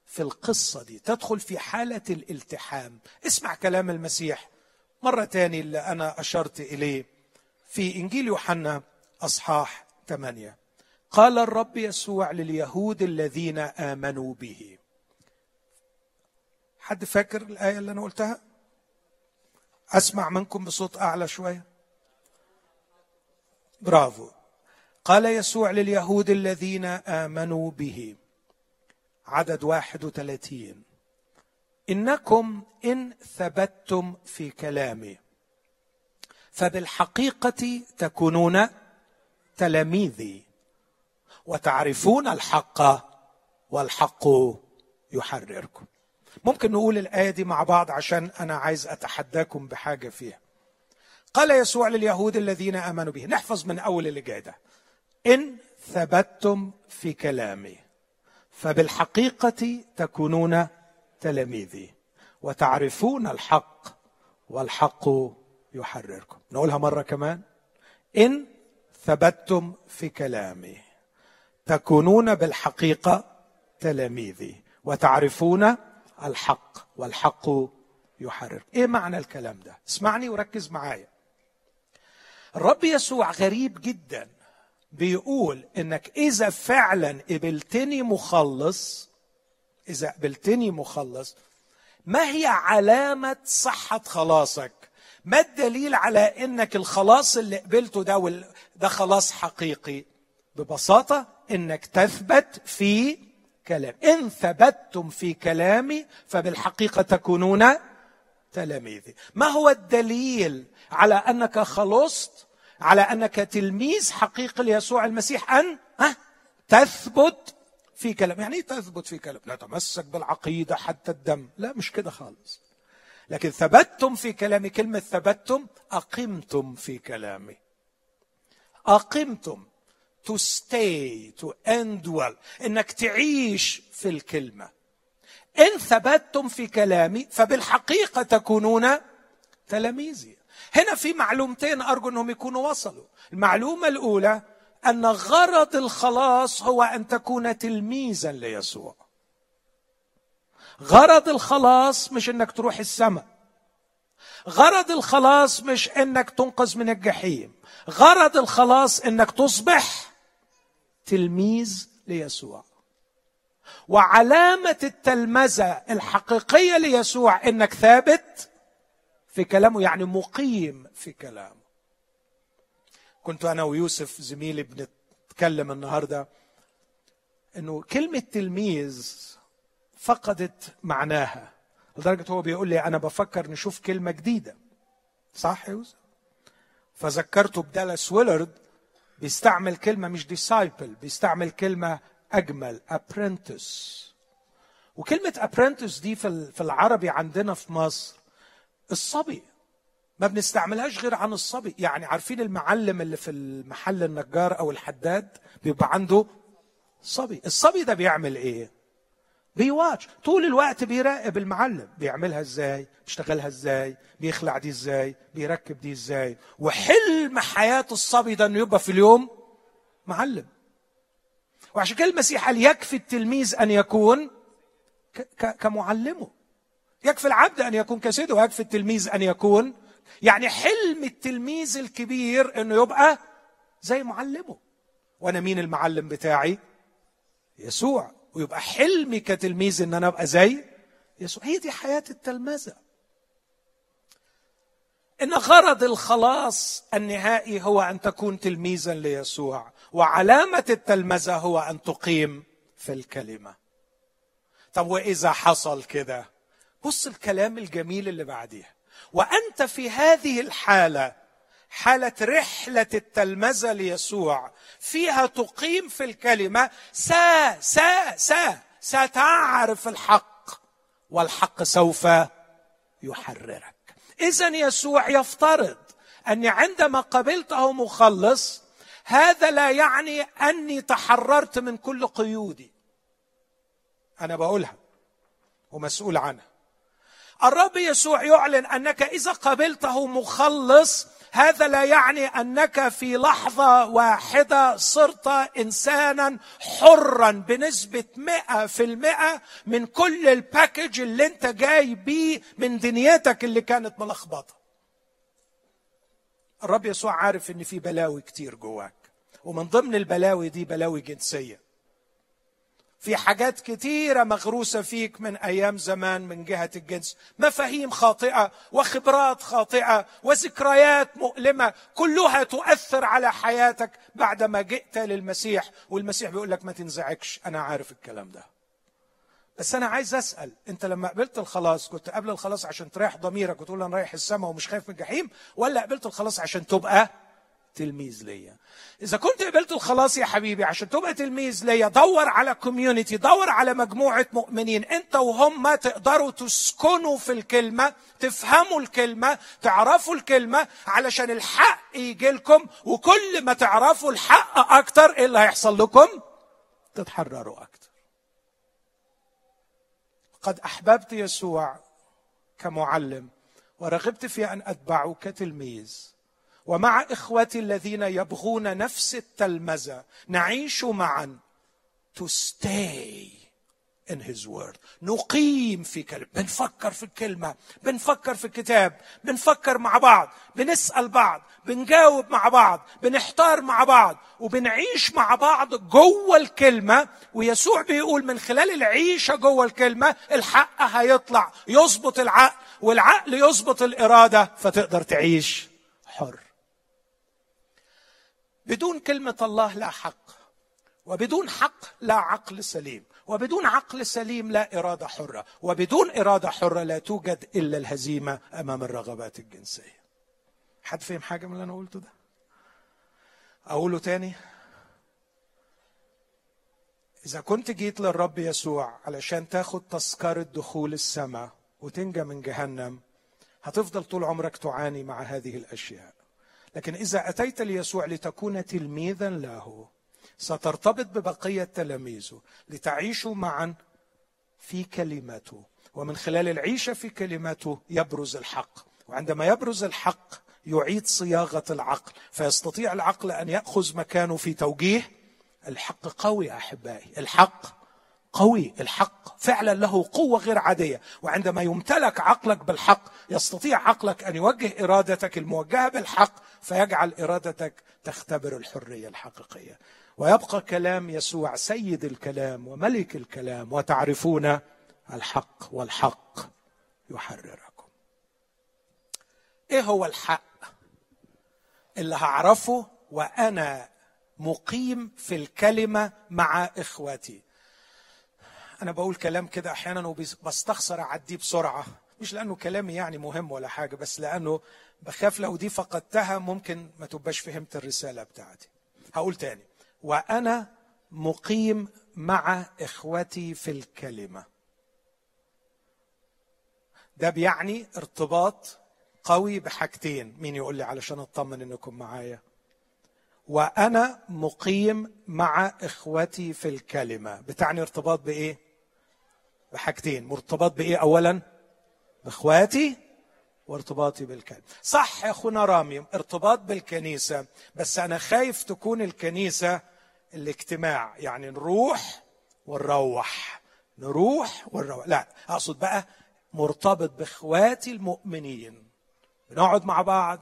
في القصة دي تدخل في حالة الالتحام اسمع كلام المسيح مرة تاني اللي أنا أشرت إليه في إنجيل يوحنا أصحاح 8 قال الرب يسوع لليهود الذين آمنوا به. حد فاكر الآية اللي أنا قلتها؟ أسمع منكم بصوت أعلى شوية. برافو. قال يسوع لليهود الذين آمنوا به. عدد واحد وثلاثين. إنكم إن ثبتتم في كلامي. فبالحقيقة تكونون تلاميذي. وتعرفون الحق والحق يحرركم. ممكن نقول الآية دي مع بعض عشان أنا عايز أتحداكم بحاجة فيها. قال يسوع لليهود الذين آمنوا به نحفظ من أول اللي جاي ده إن ثبتتم في كلامي فبالحقيقة تكونون تلاميذي وتعرفون الحق والحق يحرركم. نقولها مرة كمان. إن ثبتتم في كلامي تكونون بالحقيقة تلاميذي وتعرفون الحق والحق يحرر إيه معنى الكلام ده؟ اسمعني وركز معايا. الرب يسوع غريب جدا. بيقول إنك إذا فعلا قبلتني مخلص إذا قبلتني مخلص ما هي علامة صحة خلاصك؟ ما الدليل على إنك الخلاص اللي قبلته ده ده خلاص حقيقي؟ ببساطة إنك تثبت في كلام. إن ثبتتم في كلامي فبالحقيقة تكونون تلاميذي. ما هو الدليل على أنك خلصت على أنك تلميذ حقيقي ليسوع المسيح أن ها تثبت في كلام. يعني إيه تثبت في كلام؟ لا تمسك بالعقيدة حتى الدم. لا مش كده خالص. لكن ثبتتم في كلامي كلمة ثبتتم أقمتم في كلامي. أقمتم to stay to end well إنك تعيش في الكلمة. إن ثبتتم في كلامي فبالحقيقة تكونون تلاميذي. هنا في معلومتين أرجو أنهم يكونوا وصلوا. المعلومة الأولى أن غرض الخلاص هو أن تكون تلميذا ليسوع. غرض الخلاص مش إنك تروح السماء. غرض الخلاص مش إنك تنقذ من الجحيم. غرض الخلاص إنك تصبح تلميذ ليسوع. وعلامة التلمذة الحقيقية ليسوع إنك ثابت في كلامه يعني مقيم في كلامه. كنت أنا ويوسف زميلي بنتكلم النهارده إنه كلمة تلميذ فقدت معناها لدرجة هو بيقول لي أنا بفكر نشوف كلمة جديدة. صح يوسف؟ فذكرته بدالاس ويلرد بيستعمل كلمة مش disciple بيستعمل كلمة أجمل apprentice. وكلمة apprentice دي في العربي عندنا في مصر الصبي. ما بنستعملهاش غير عن الصبي. يعني عارفين المعلم اللي في المحل النجار أو الحداد بيبقى عنده صبي. الصبي ده بيعمل إيه؟ بي watch. طول الوقت بيراقب المعلم. بيعملها إزاي؟ بيشتغلها إزاي؟ بيخلع دي إزاي؟ بيركب دي إزاي؟ وحلم حياة الصبي ده إنه يبقى في اليوم معلم. وعشان كده المسيح قال يكفي التلميذ أن يكون كمعلمه. يكفي العبد أن يكون كسيده ويكفي التلميذ أن يكون. يعني حلم التلميذ الكبير إنه يبقى زي معلمه. وأنا مين المعلم بتاعي؟ يسوع. ويبقى حلمي كتلميذ إن أنا أبقى زي يسوع. هي دي حياة التلمذة. إن غرض الخلاص النهائي هو أن تكون تلميذا ليسوع. وعلامة التلمذة هو أن تقيم في الكلمة. طب وإذا حصل كده؟ بص الكلام الجميل اللي بعديها. وأنت في هذه الحالة حالة رحلة التلمذة ليسوع فيها تقيم في الكلمة سا سا سا ستعرف الحق والحق سوف يحررك. اذا يسوع يفترض أني عندما قبلته مخلص هذا لا يعني أني تحررت من كل قيودي. أنا بقولها ومسؤول عنها. الرب يسوع يعلن أنك إذا قبلته مخلص هذا لا يعني أنك في لحظة واحدة صرت إنسانا حرا بنسبة مئة في المئة من كل الباكج اللي أنت جاي بيه من دنيتك اللي كانت ملخبطة. الرب يسوع عارف إن في بلاوي كتير جواك ومن ضمن البلاوي دي بلاوي جنسية. في حاجات كتيرة مغروسة فيك من أيام زمان من جهة الجنس. مفاهيم خاطئة وخبرات خاطئة وذكريات مؤلمة كلها تؤثر على حياتك بعدما جئت للمسيح. والمسيح بيقول لك ما تنزعجش أنا عارف الكلام ده. بس أنا عايز أسأل أنت لما قبلت الخلاص كنت قبل الخلاص عشان تريح ضميرك وتقول أنا رايح السماء ومش خايف من الجحيم؟ ولا قبلت الخلاص عشان تبقى تلميذ ليا. إذا كنت قبلت الخلاص يا حبيبي عشان تبقى تلميذ ليا دور على كوميونتي دور على مجموعة مؤمنين. انت وهم تقدروا تسكنوا في الكلمة تفهموا الكلمة تعرفوا الكلمة علشان الحق يجي لكم. وكل ما تعرفوا الحق أكتر إيه اللي هيحصل لكم؟ تتحرروا أكتر. قد أحببت يسوع كمعلم ورغبت في أن اتبعه كتلميذ. ومع إخوتي الذين يبغون نفس التلمذة نعيش معا. To stay in his word. نقيم في كلمة. بنفكر في الكلمة. بنفكر في الكتاب. بنفكر مع بعض. بنسأل بعض. بنجاوب مع بعض. بنحتار مع بعض. وبنعيش مع بعض جوه الكلمة. ويسوع بيقول من خلال العيشة جوه الكلمة الحق هيطلع. يظبط العقل. والعقل يظبط الإرادة. فتقدر تعيش حر. بدون كلمة الله لا حق وبدون حق لا عقل سليم وبدون عقل سليم لا إرادة حرة وبدون إرادة حرة لا توجد إلا الهزيمة أمام الرغبات الجنسية. حد فهم حاجة من اللي أنا قلته ده؟ أقوله تاني؟ إذا كنت جيت للرب يسوع علشان تاخد تذكرة دخول السماء وتنجى من جهنم هتفضل طول عمرك تعاني مع هذه الأشياء. لكن إذا أتيت ليسوع لتكون تلميذا له سترتبط ببقية تلاميذه لتعيشوا معا في كلمته. ومن خلال العيشة في كلمته يبرز الحق. وعندما يبرز الحق يعيد صياغة العقل. فيستطيع العقل أن يأخذ مكانه في توجيه. الحق قوي أحبائي. الحق قوي الحق فعلا له قوة غير عادية. وعندما يمتلك عقلك بالحق يستطيع عقلك أن يوجه إرادتك الموجهة بالحق فيجعل إرادتك تختبر الحرية الحقيقية. ويبقى كلام يسوع سيد الكلام وملك الكلام وتعرفون الحق والحق يحرركم. إيه هو الحق؟ اللي هعرفه وأنا مقيم في الكلمة مع إخوتي. أنا بقول كلام كده أحيانا وبستخسر أعديه بسرعة. مش لأنه كلامي يعني مهم ولا حاجة بس لأنه بخاف لو دي فقدتها ممكن ما تبقاش فهمت الرسالة بتاعتي. هقول تاني. وأنا مقيم مع إخوتي في الكلمة. ده بيعني ارتباط قوي بحاجتين. مين يقول لي علشان أطمن إنكم معايا؟ وأنا مقيم مع إخوتي في الكلمة. بتعني ارتباط بإيه؟ بحاجتين مرتبط بإيه اولا؟ بإخواتي وارتباطي بالكلمة صح يا أخونا رامي ارتباط بالكنيسة بس أنا خايف تكون الكنيسة الاجتماع يعني نروح ونروح نروح ونروح. لا أقصد بقى مرتبط بإخواتي المؤمنين. بنقعد مع بعض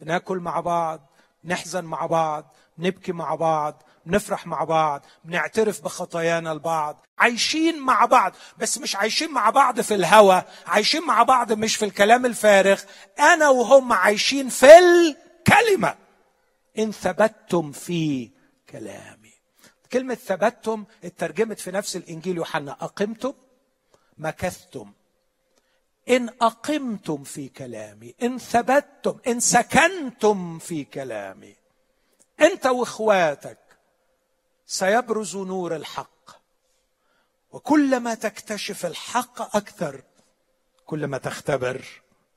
بناكل مع بعض نحزن مع بعض نبكي مع بعض بنفرح مع بعض بنعترف بخطايانا البعض. عايشين مع بعض بس مش عايشين مع بعض في الهوى عايشين مع بعض مش في الكلام الفارغ. أنا وهم عايشين في الكلمة. إن ثبتتم في كلامي. كلمة ثبتتم اترجمت في نفس الإنجيل يوحنا. أقمتم مكثتم. إن أقمتم في كلامي إن ثبتتم إن سكنتم في كلامي. أنت وإخواتك سيبرز نور الحق. وكلما تكتشف الحق أكثر كلما تختبر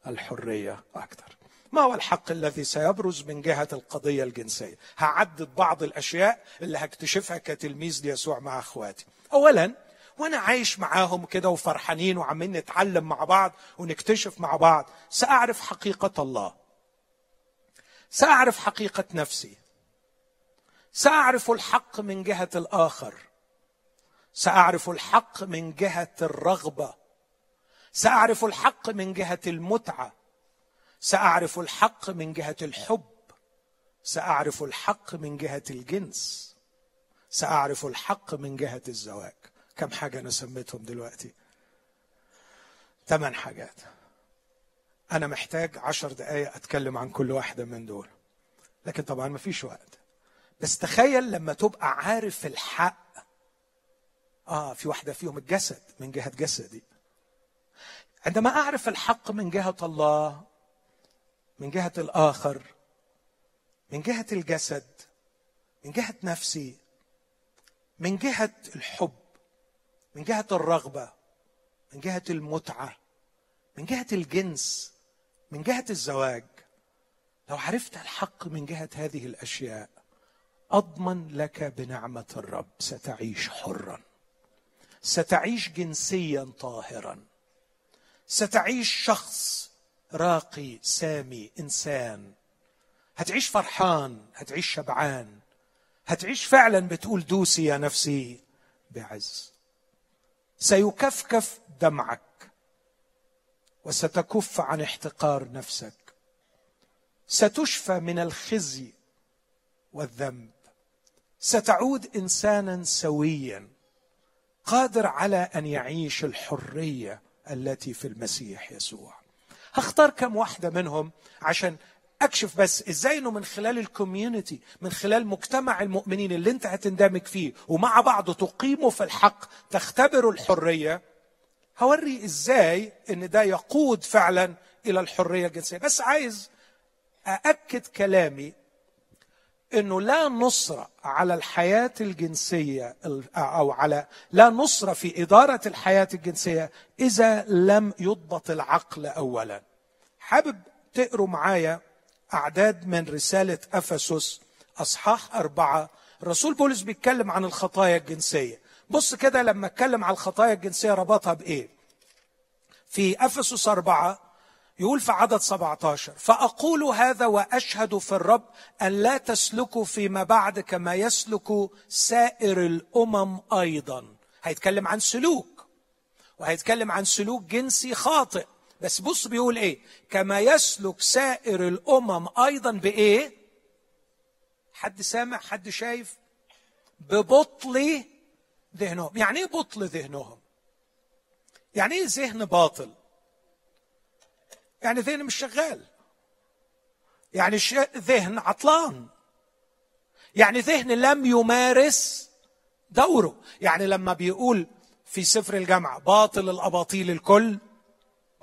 الحرية أكثر. ما هو الحق الذي سيبرز من جهة القضية الجنسية؟ هعدد بعض الأشياء اللي هكتشفها كتلميذ ليسوع مع أخواتي. اولا وأنا عايش معاهم كده وفرحانين وعمالين نتعلم مع بعض ونكتشف مع بعض سأعرف حقيقة الله. سأعرف حقيقة نفسي. سأعرف الحق من جهة الآخر. سأعرف الحق من جهة الرغبة. سأعرف الحق من جهة المتعة. سأعرف الحق من جهة الحب. سأعرف الحق من جهة الجنس. سأعرف الحق من جهة الزواج. كم حاجة أنا سميتهم دلوقتي؟ ثمان حاجات. أنا محتاج عشر دقايق أتكلم عن كل واحدة من دول. لكن طبعا ما فيش وقت. بس تخيل لما تبقى عارف الحق آه في واحدة فيهم الجسد من جهه جسدي عندما اعرف الحق من جهه الله من جهه الآخر من جهه الجسد من جهه نفسي من جهه الحب من جهه الرغبه من جهه المتعه من جهه الجنس من جهه الزواج لو عرفت الحق من جهه هذه الاشياء أضمن لك بنعمة الرب. ستعيش حرا. ستعيش جنسيا طاهرا. ستعيش شخص راقي سامي إنسان. هتعيش فرحان هتعيش شبعان. هتعيش فعلا بتقول دوسي يا نفسي بعز. سيكفكف دمعك وستكف عن احتقار نفسك. ستشفى من الخزي والذنب. ستعود إنسانا سويا قادر على أن يعيش الحرية التي في المسيح يسوع. هختار كم واحدة منهم عشان أكشف بس إزاي إنه من خلال الكوميونتي من خلال مجتمع المؤمنين اللي أنت هتندمج فيه ومع بعض تقيموا في الحق تختبروا الحرية. هوري إزاي إن ده يقود فعلا إلى الحرية الجنسية. بس عايز أأكد كلامي إنه لا نصره على الحياة الجنسية أو على لا نصره في إدارة الحياة الجنسية إذا لم يضبط العقل اولا. حابب تقروا معايا أعداد من رسالة أفسس أصحاح أربعة؟ الرسول بولس بيتكلم عن الخطايا الجنسية. بص كده لما أتكلم عن الخطايا الجنسية ربطها بإيه؟ في أفسس أربعة يقول في عدد 17 فأقول هذا وأشهد في الرب أن لا تسلكوا فيما بعد كما يسلك سائر الأمم أيضا. هيتكلم عن سلوك وهيتكلم عن سلوك جنسي خاطئ. بس بص بيقول إيه؟ كما يسلك سائر الأمم أيضا بإيه؟ حد سامع؟ حد شايف؟ ببطل ذهنهم. يعني إيه بطل ذهنهم؟ يعني إيه ذهن باطل؟ يعني ذهن مش شغال. يعني ذهن عطلان. يعني ذهن لم يمارس دوره. يعني لما بيقول في سفر الجامعة باطل الأباطيل الكل.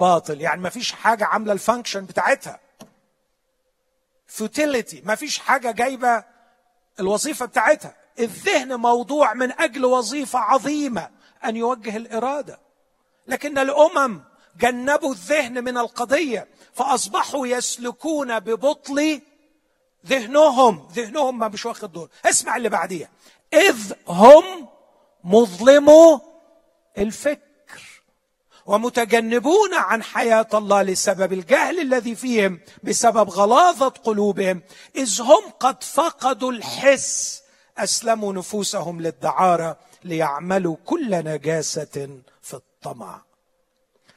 باطل. يعني ما فيش حاجة عاملة ال function بتاعتها. futility ما فيش حاجة جايبة الوظيفة بتاعتها. الذهن موضوع من أجل وظيفة عظيمة أن يوجه الإرادة. لكن الأمم جنبوا الذهن من القضية فأصبحوا يسلكون ببطل ذهنهم. ذهنهم ما مش واخد دور. اسمع اللي بعديها. إذ هم مظلمو الفكر ومتجنبون عن حياة الله لسبب الجهل الذي فيهم بسبب غلاظة قلوبهم. إذ هم قد فقدوا الحس أسلموا نفوسهم للدعارة ليعملوا كل نجاسة في الطمع.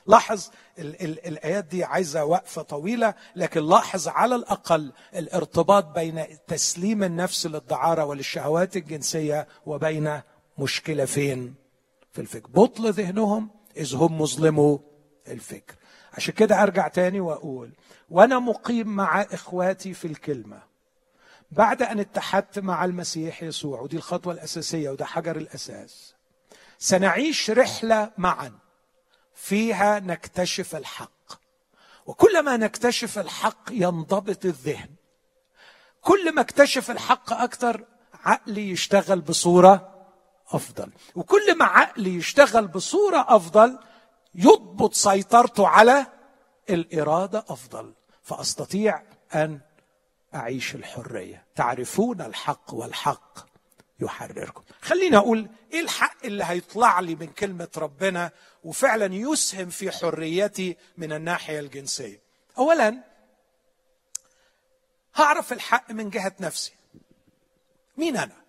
لاحظ ال ال الآيات دي عايزة وقفة طويلة لكن لاحظ على الأقل الارتباط بين تسليم النفس للدعارة وللشهوات الجنسية وبين مشكلة فين؟ في الفكر. بطل ذهنهم إذ هم مظلموا الفكر. عشان كده أرجع تاني وأقول وأنا مقيم مع إخواتي في الكلمة. بعد أن اتحدت مع المسيح يسوع ودي الخطوة الأساسية وده حجر الأساس. سنعيش رحلة معا. فيها نكتشف الحق. وكلما نكتشف الحق ينضبط الذهن. كل ما اكتشف الحق أكثر عقلي يشتغل بصورة أفضل. وكل ما عقلي يشتغل بصورة أفضل يضبط سيطرته على الإرادة أفضل. فأستطيع أن أعيش الحرية. تعرفون الحق والحق يحرركم. خليني أقول إيه الحق اللي هيطلع لي من كلمة ربنا وفعلا يسهم في حريتي من الناحية الجنسية. اولا هعرف الحق من جهة نفسي. مين أنا؟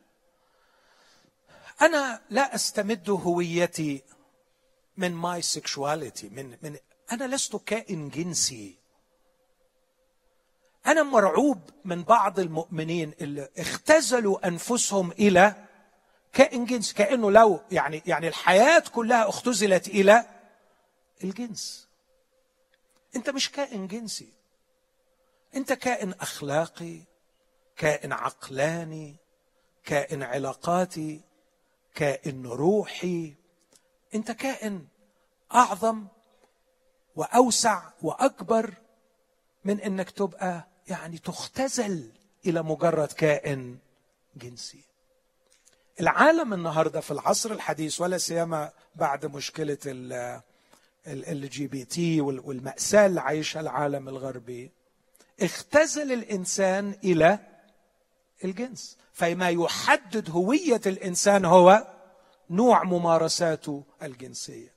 أنا لا أستمد هويتي من my sexuality من من أنا لست كائن جنسي. أنا مرعوب من بعض المؤمنين اللي اختزلوا أنفسهم إلى كائن جنسي كأنه لو يعني يعني الحياة كلها اختزلت إلى الجنس. أنت مش كائن جنسي. أنت كائن أخلاقي كائن عقلاني كائن علاقاتي كائن روحي. أنت كائن أعظم وأوسع وأكبر من إنك تبقى يعني تختزل إلى مجرد كائن جنسي. العالم النهارده في العصر الحديث ولا سيما بعد مشكلة LGBT والمأساة اللي عايشها العالم الغربي اختزل الإنسان إلى الجنس. فما يحدد هوية الإنسان هو نوع ممارساته الجنسية.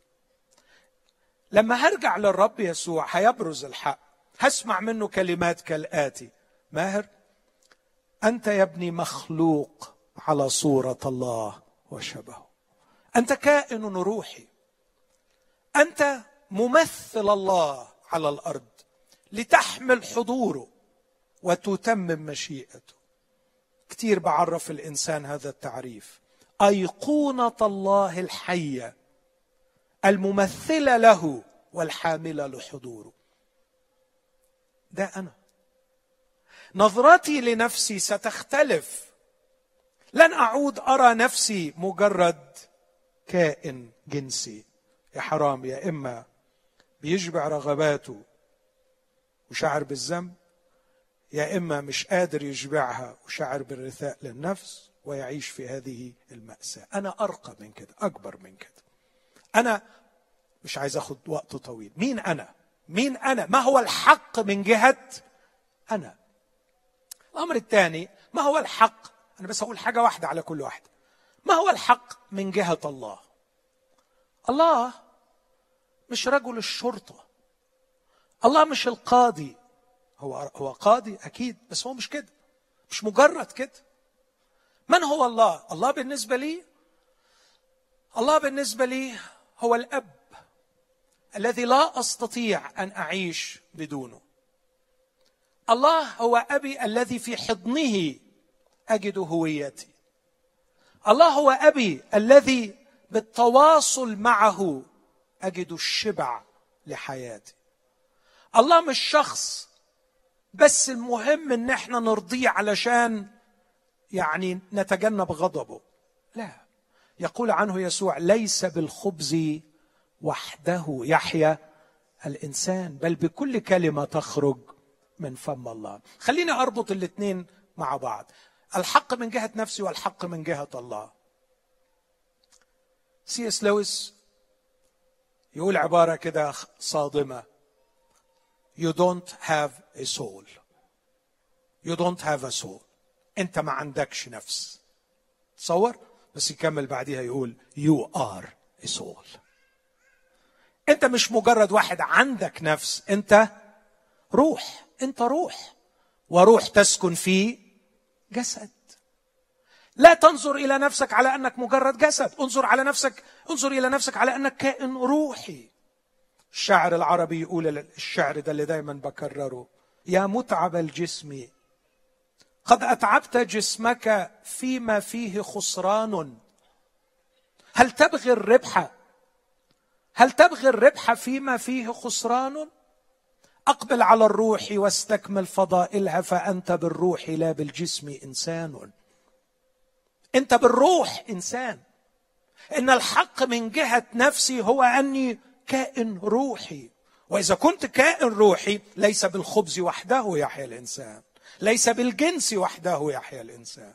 لما هرجع للرب يسوع هيبرز الحق. هسمع منه كلمات كالآتي. ماهر؟ أنت يا ابني مخلوق. على صورة الله وشبهه. أنت كائن روحي. أنت ممثل الله على الأرض لتحمل حضوره وتتمم مشيئته. كثير بعرف الإنسان هذا التعريف. أيقونة الله الحية الممثلة له والحاملة لحضوره. ده أنا. نظرتي لنفسي ستختلف لن أعود أرى نفسي مجرد كائن جنسي. يا حرام يا إما بيشبع رغباته وشعر بالذنب يا إما مش قادر يشبعها وشعر بالرثاء للنفس ويعيش في هذه المأساة. أنا أرقى من كده أكبر من كده. أنا مش عايز أخد وقت طويل. مين أنا؟ مين أنا؟ ما هو الحق من جهة أنا؟ الأمر الثاني ما هو الحق أنا بس أقول حاجة واحدة على كل واحدة. ما هو الحق من جهة الله؟ الله مش رجل الشرطة. الله مش القاضي. هو هو قاضي أكيد بس هو مش كده. مش مجرد كده. من هو الله؟ الله بالنسبة لي الله بالنسبة لي هو الأب الذي لا أستطيع أن أعيش بدونه. الله هو أبي الذي في حضنه أجد هويتي. الله هو أبي الذي بالتواصل معه أجد الشبع لحياتي. الله مش شخص بس المهم إن إحنا نرضيه علشان يعني نتجنب غضبه. لا. يقول عنه يسوع ليس بالخبز وحده يحيا الإنسان بل بكل كلمة تخرج من فم الله. خليني أربط الاثنين مع بعض. الحق من جهة نفسي والحق من جهة الله. سي إس لويس يقول عبارة كده صادمة. You don't have a soul. You don't have a soul. أنت ما عندكش نفس. تصور؟ بس يكمل بعديها يقول you are a soul. أنت مش مجرد واحد عندك نفس أنت روح أنت روح. وروح تسكن في جسد. لا تنظر إلى نفسك على أنك مجرد جسد. انظر على نفسك انظر إلى نفسك على أنك كائن روحي. الشاعر العربي يقول الشعر ده اللي دايما بكرره. يا متعب الجسم. قد أتعبت جسمك فيما فيه خسران. هل تبغي الربح؟ هل تبغي الربح فيما فيه خسران؟ أقبل على الروح واستكمل فضائلها فأنت بالروح لا بالجسم إنسان. أنت بالروح إنسان. إن الحق من جهة نفسي هو أني كائن روحي. وإذا كنت كائن روحي ليس بالخبز وحده يحيا الإنسان. ليس بالجنس وحده يحيا الإنسان.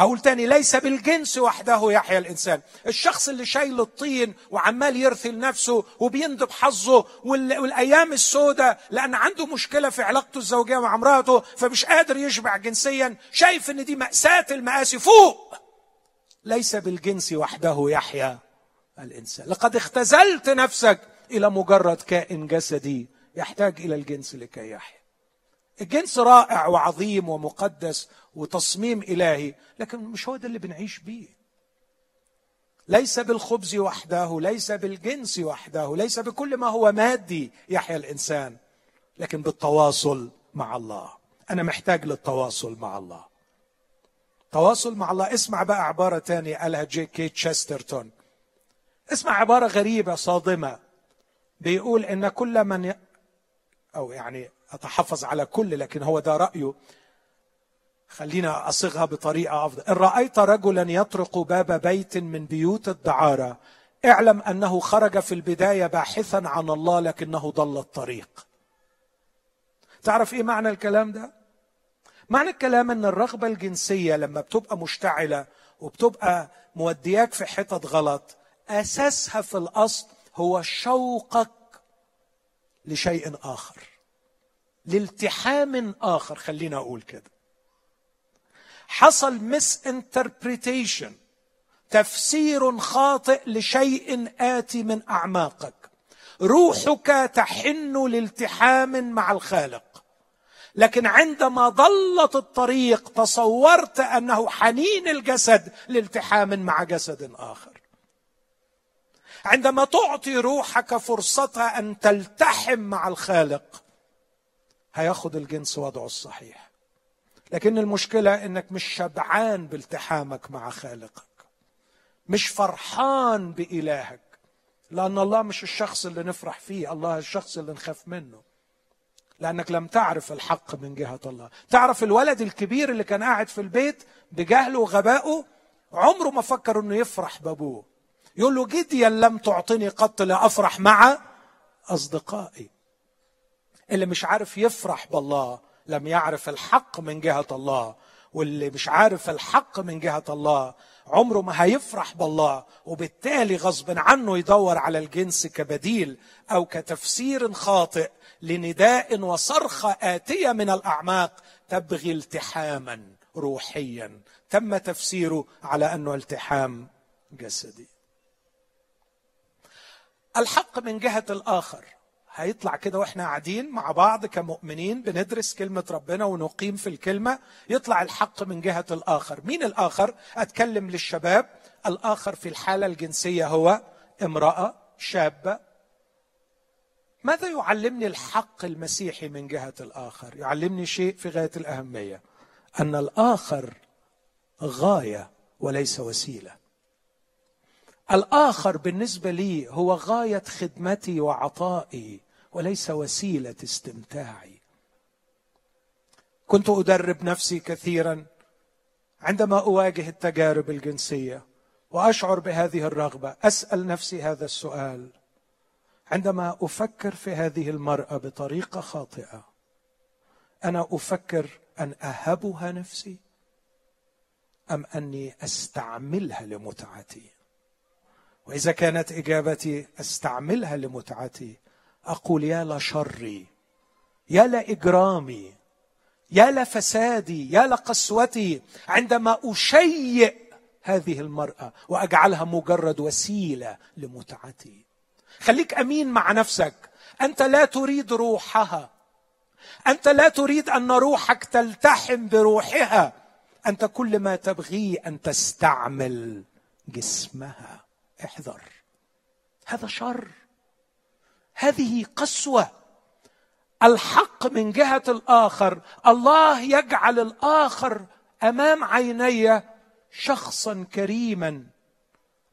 هقول تاني ليس بالجنس وحده يحيا الإنسان. الشخص اللي شايل الطين وعمال يرثل نفسه وبيندب حظه والأيام السوداء لأن عنده مشكلة في علاقته الزوجية مع امرأته فمش قادر يشبع جنسيا شايف إن دي مأساة المآسي فوق. ليس بالجنس وحده يحيا الإنسان. لقد اختزلت نفسك إلى مجرد كائن جسدي يحتاج إلى الجنس لكي يحيا. الجنس رائع وعظيم ومقدس وتصميم إلهي لكن مش هو ده اللي بنعيش بيه. ليس بالخبز وحده ليس بالجنس وحده ليس بكل ما هو مادي يحيا الإنسان لكن بالتواصل مع الله. أنا محتاج للتواصل مع الله. تواصل مع الله. اسمع بقى عبارة تانية قالها جي كي تشسترتون. اسمع عبارة غريبة صادمة. بيقول إن كل من ي... أو يعني أتحفظ على كل لكن هو ده رأيه. خلينا اصيغها بطريقة أفضل. إن رأيت رجلا يطرق باب بيت من بيوت الدعارة اعلم أنه خرج في البداية باحثا عن الله لكنه ضل الطريق. تعرف إيه معنى الكلام ده؟ معنى الكلام إن الرغبة الجنسية لما بتبقى مشتعلة وبتبقى مودياك في حتت غلط أساسها في الأصل هو شوقك لشيء آخر لالتحام آخر. خلينا أقول كده. حصل مس انتربريتيشن تفسير خاطئ لشيء آتي من أعماقك. روحك تحن لالتحام مع الخالق. لكن عندما ضلت الطريق تصورت أنه حنين الجسد لالتحام مع جسد آخر. عندما تعطي روحك فرصتها أن تلتحم مع الخالق هياخد الجنس وضعه الصحيح. لكن المشكلة إنك مش شبعان بالتحامك مع خالقك. مش فرحان بإلهك. لأن الله مش الشخص اللي نفرح فيه الله الشخص اللي نخاف منه. لأنك لم تعرف الحق من جهة الله. تعرف الولد الكبير اللي كان قاعد في البيت بجهله وغبائه عمره ما فكر إنه يفرح بأبوه. يقول له جديا لم تعطني قط لافرح مع أصدقائي. اللي مش عارف يفرح بالله لم يعرف الحق من جهة الله واللي مش عارف الحق من جهة الله عمره ما هيفرح بالله وبالتالي غصب عنه يدور على الجنس كبديل أو كتفسير خاطئ لنداء وصرخة آتية من الأعماق تبغي التحاما روحيا. تم تفسيره على أنه التحام جسدي. الحق من جهة الآخر. هيطلع كده وإحنا قاعدين مع بعض كمؤمنين بندرس كلمة ربنا ونقيم في الكلمة يطلع الحق من جهة الآخر مين الآخر؟ أتكلم للشباب الآخر في الحالة الجنسية هو امرأة شابة ماذا يعلمني الحق المسيحي من جهة الآخر؟ يعلمني شيء في غاية الأهمية أن الآخر غاية وليس وسيلة الآخر بالنسبة لي هو غاية خدمتي وعطائي وليس وسيلة استمتاعي. كنت أدرب نفسي كثيرا عندما أواجه التجارب الجنسية وأشعر بهذه الرغبة. أسأل نفسي هذا السؤال عندما أفكر في هذه المرأة بطريقة خاطئة. أنا أفكر أن أهبها نفسي أم أني أستعملها لمتعتي؟ وإذا كانت إجابتي أستعملها لمتعتي أقول يا لشري يا لاجرامي يا لفسادي يا لقسوتي عندما اشيئ هذه المرأة وأجعلها مجرد وسيلة لمتعتي. خليك أمين مع نفسك. أنت لا تريد روحها. أنت لا تريد أن روحك تلتحم بروحها. أنت كل ما تبغيه أن تستعمل جسمها. احذر. هذا شر. هذه قسوة. الحق من جهة الآخر. الله يجعل الآخر أمام عيني شخصا كريما.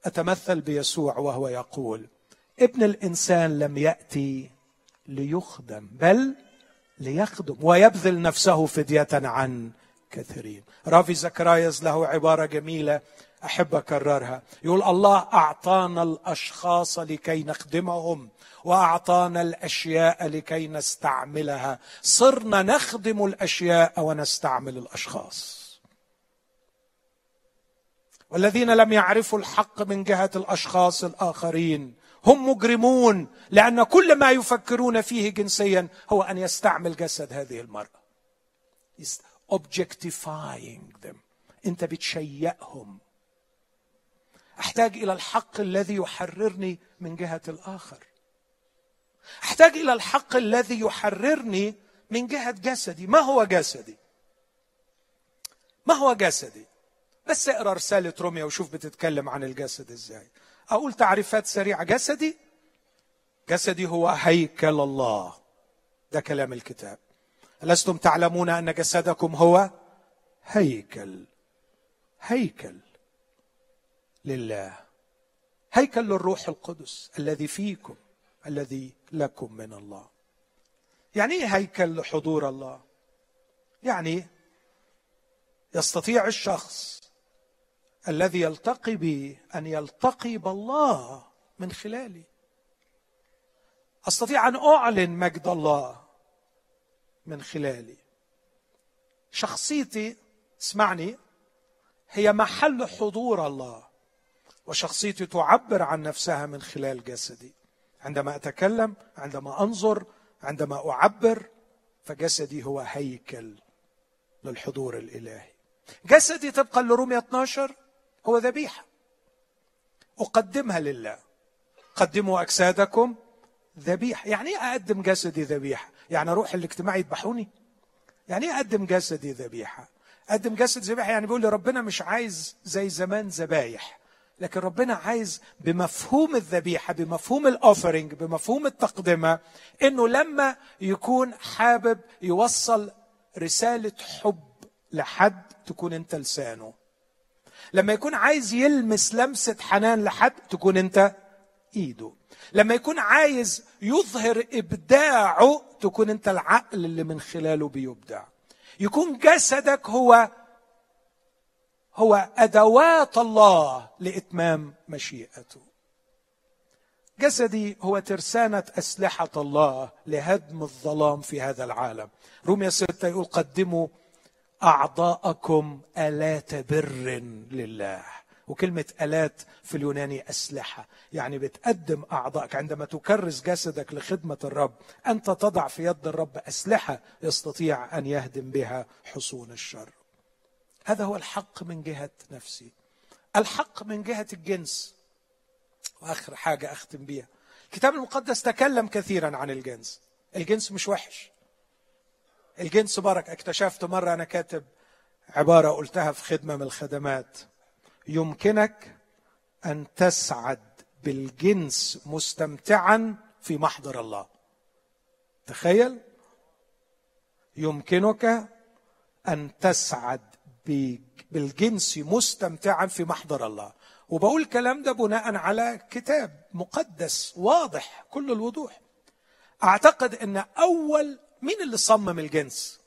أتمثل بيسوع وهو يقول ابن الإنسان لم يأتي ليخدم بل ليخدم ويبذل نفسه فدية عن كثيرين. رافي زكرايز له عبارة جميلة. أحب أكررها. يقول الله أعطانا الأشخاص لكي نخدمهم وأعطانا الأشياء لكي نستعملها. صرنا نخدم الأشياء ونستعمل الأشخاص. والذين لم يعرفوا الحق من جهة الأشخاص الآخرين هم مجرمون لأن كل ما يفكرون فيه جنسيا هو أن يستعمل جسد هذه المرأة. Objectifying them. أنت بتشيئهم. أحتاج إلى الحق الذي يحررني من جهة الآخر. أحتاج إلى الحق الذي يحررني من جهة جسدي. ما هو جسدي؟ ما هو جسدي؟ بس اقرأ رسالة روميا وشوف بتتكلم عن الجسد إزاي. أقول تعريفات سريعة. جسدي؟ جسدي هو هيكل الله. ده كلام الكتاب. ألستم تعلمون أن جسدكم هو هيكل؟ هيكل. لله. هيكل للروح القدس الذي فيكم الذي لكم من الله. يعني إيه هيكل لحضور الله؟ يعني يستطيع الشخص الذي يلتقي بي أن يلتقي بالله من خلالي أستطيع أن أعلن مجد الله من خلالي شخصيتي اسمعني هي محل حضور الله. وشخصيتي تعبر عن نفسها من خلال جسدي. عندما أتكلم عندما أنظر عندما أعبر فجسدي هو هيكل للحضور الإلهي. جسدي طبقا لرومية 12 هو ذبيحة. أقدمها لله. قدموا أجسادكم ذبيحة. يعني إيه أقدم جسدي ذبيحة؟ يعني أروح الاجتماع يذبحوني؟ يعني إيه أقدم جسدي ذبيحة؟ أقدم جسد ذبيحة يعني بيقول لي ربنا مش عايز زي زمان ذبايح. لكن ربنا عايز بمفهوم الذبيحة بمفهوم الاوفرنج بمفهوم التقدمة إنه لما يكون حابب يوصل رسالة حب لحد تكون أنت لسانه. لما يكون عايز يلمس لمسة حنان لحد تكون أنت إيده. لما يكون عايز يظهر إبداعه تكون أنت العقل اللي من خلاله بيبدع. يكون جسدك هو هو أدوات الله لإتمام مشيئته. جسدي هو ترسانة أسلحة الله لهدم الظلام في هذا العالم. رومية ستة يقول قدموا أعضاءكم آلات بر لله. وكلمة آلات في اليوناني أسلحة يعني بتقدم أعضائك. عندما تكرس جسدك لخدمة الرب أنت تضع في يد الرب أسلحة يستطيع أن يهدم بها حصون الشر. هذا هو الحق من جهة نفسي. الحق من جهة الجنس. وآخر حاجة أختم بيها. الكتاب المقدس تكلم كثيرا عن الجنس. الجنس مش وحش. الجنس بركة اكتشفت مرة أنا كاتب عبارة قلتها في خدمة من الخدمات. يمكنك أن تسعد بالجنس مستمتعا في محضر الله. تخيل؟ يمكنك أن تسعد بالجنس مستمتعا في محضر الله. وبقول الكلام ده بناء على كتاب مقدس واضح كل الوضوح. أعتقد إن أول مين اللي صمم الجنس؟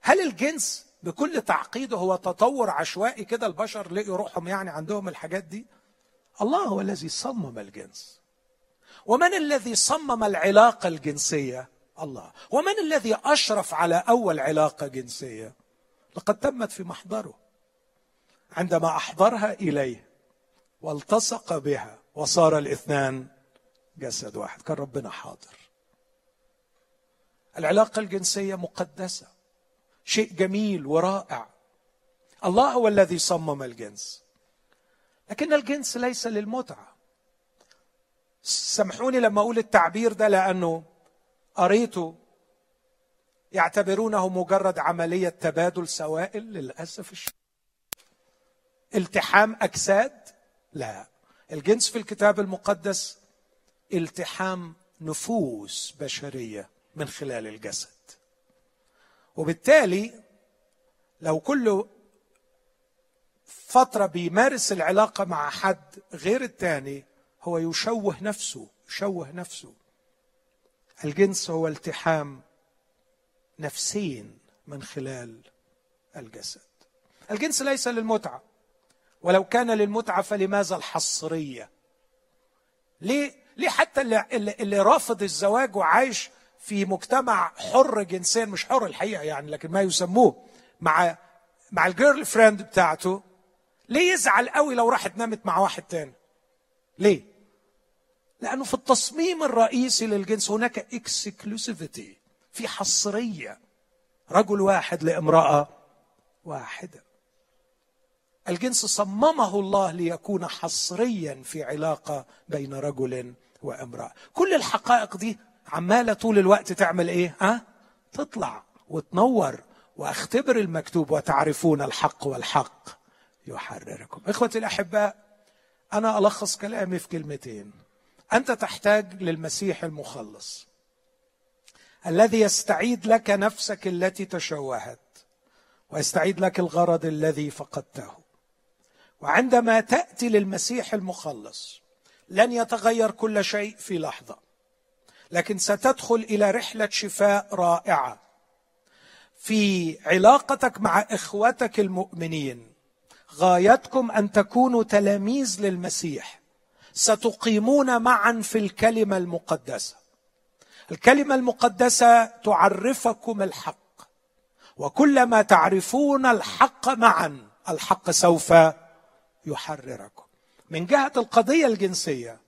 هل الجنس بكل تعقيده هو تطور عشوائي كده البشر لقوا روحهم يعني عندهم الحاجات دي؟ الله هو الذي صمم الجنس. ومن الذي صمم العلاقة الجنسية؟ الله. ومن الذي أشرف على أول علاقة جنسية؟ لقد تمت في محضره. عندما أحضرها إليه والتصق بها وصار الاثنان جسد واحد. كان ربنا حاضر. العلاقة الجنسية مقدسة. شيء جميل ورائع. الله هو الذي صمم الجنس. لكن الجنس ليس للمتعة. سامحوني لما أقول التعبير ده لأنه قريته يعتبرونه مجرد عملية تبادل سوائل للأسف الشديد التحام أجساد؟ لا. الجنس في الكتاب المقدس التحام نفوس بشرية من خلال الجسد. وبالتالي لو كل فترة بيمارس العلاقة مع حد غير الثاني هو يشوه نفسه يشوه نفسه. الجنس هو التحام نفسين من خلال الجسد. الجنس ليس للمتعة. ولو كان للمتعة فلماذا الحصرية؟ ليه؟ ليه حتى اللي, اللي رافض الزواج وعايش في مجتمع حر جنسيا مش حر الحقيقة يعني لكن ما يسموه مع مع ال girlfriend بتاعته ليه يزعل قوي لو راحت نامت مع واحد تاني؟ ليه؟ لأنه في التصميم الرئيسي للجنس هناك exclusivity في حصرية. رجل واحد لامرأة واحدة. الجنس صممه الله ليكون حصريا في علاقة بين رجل وامرأة. كل الحقائق دي عمالة طول الوقت تعمل إيه؟ ها؟ تطلع وتنور واختبر المكتوب وتعرفون الحق والحق يحرركم. اخوتي الأحباء أنا ألخص كلامي في كلمتين. أنت تحتاج للمسيح المخلص. الذي يستعيد لك نفسك التي تشوهت ويستعيد لك الغرض الذي فقدته. وعندما تأتي للمسيح المخلص لن يتغير كل شيء في لحظة لكن ستدخل إلى رحلة شفاء رائعة. في علاقتك مع إخوتك المؤمنين غايتكم أن تكونوا تلاميذ للمسيح ستقيمون معا في الكلمة المقدسة. الكلمة المقدسة تعرفكم الحق. وكلما تعرفون الحق معا الحق سوف يحرركم. من جهة القضية الجنسية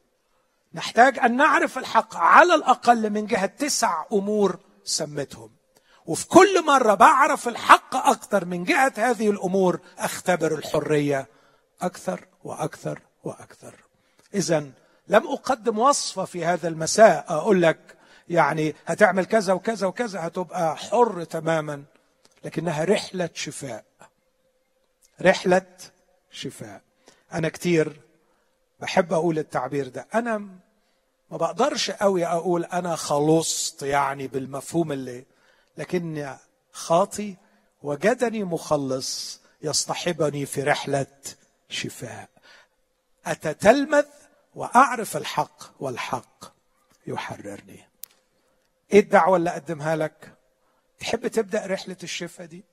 نحتاج أن نعرف الحق على الأقل من جهة تسع أمور سمتهم وفي كل مرة بعرف الحق أكثر من جهة هذه الأمور أختبر الحرية أكثر وأكثر وأكثر. اذا لم أقدم وصفه في هذا المساء أقول لك يعني هتعمل كذا وكذا وكذا هتبقى حر تماما. لكنها رحلة شفاء. رحلة شفاء. أنا كتير بحب أقول التعبير ده. أنا ما بقدرش قوي أقول أنا خلصت يعني بالمفهوم اللي لكن خاطي وجدني مخلص يصطحبني في رحلة شفاء. أتتلمذ وأعرف الحق والحق يحررني. إيه الدعوة اللي أقدمها لك؟ تحب تبدأ رحلة الشفاء دي؟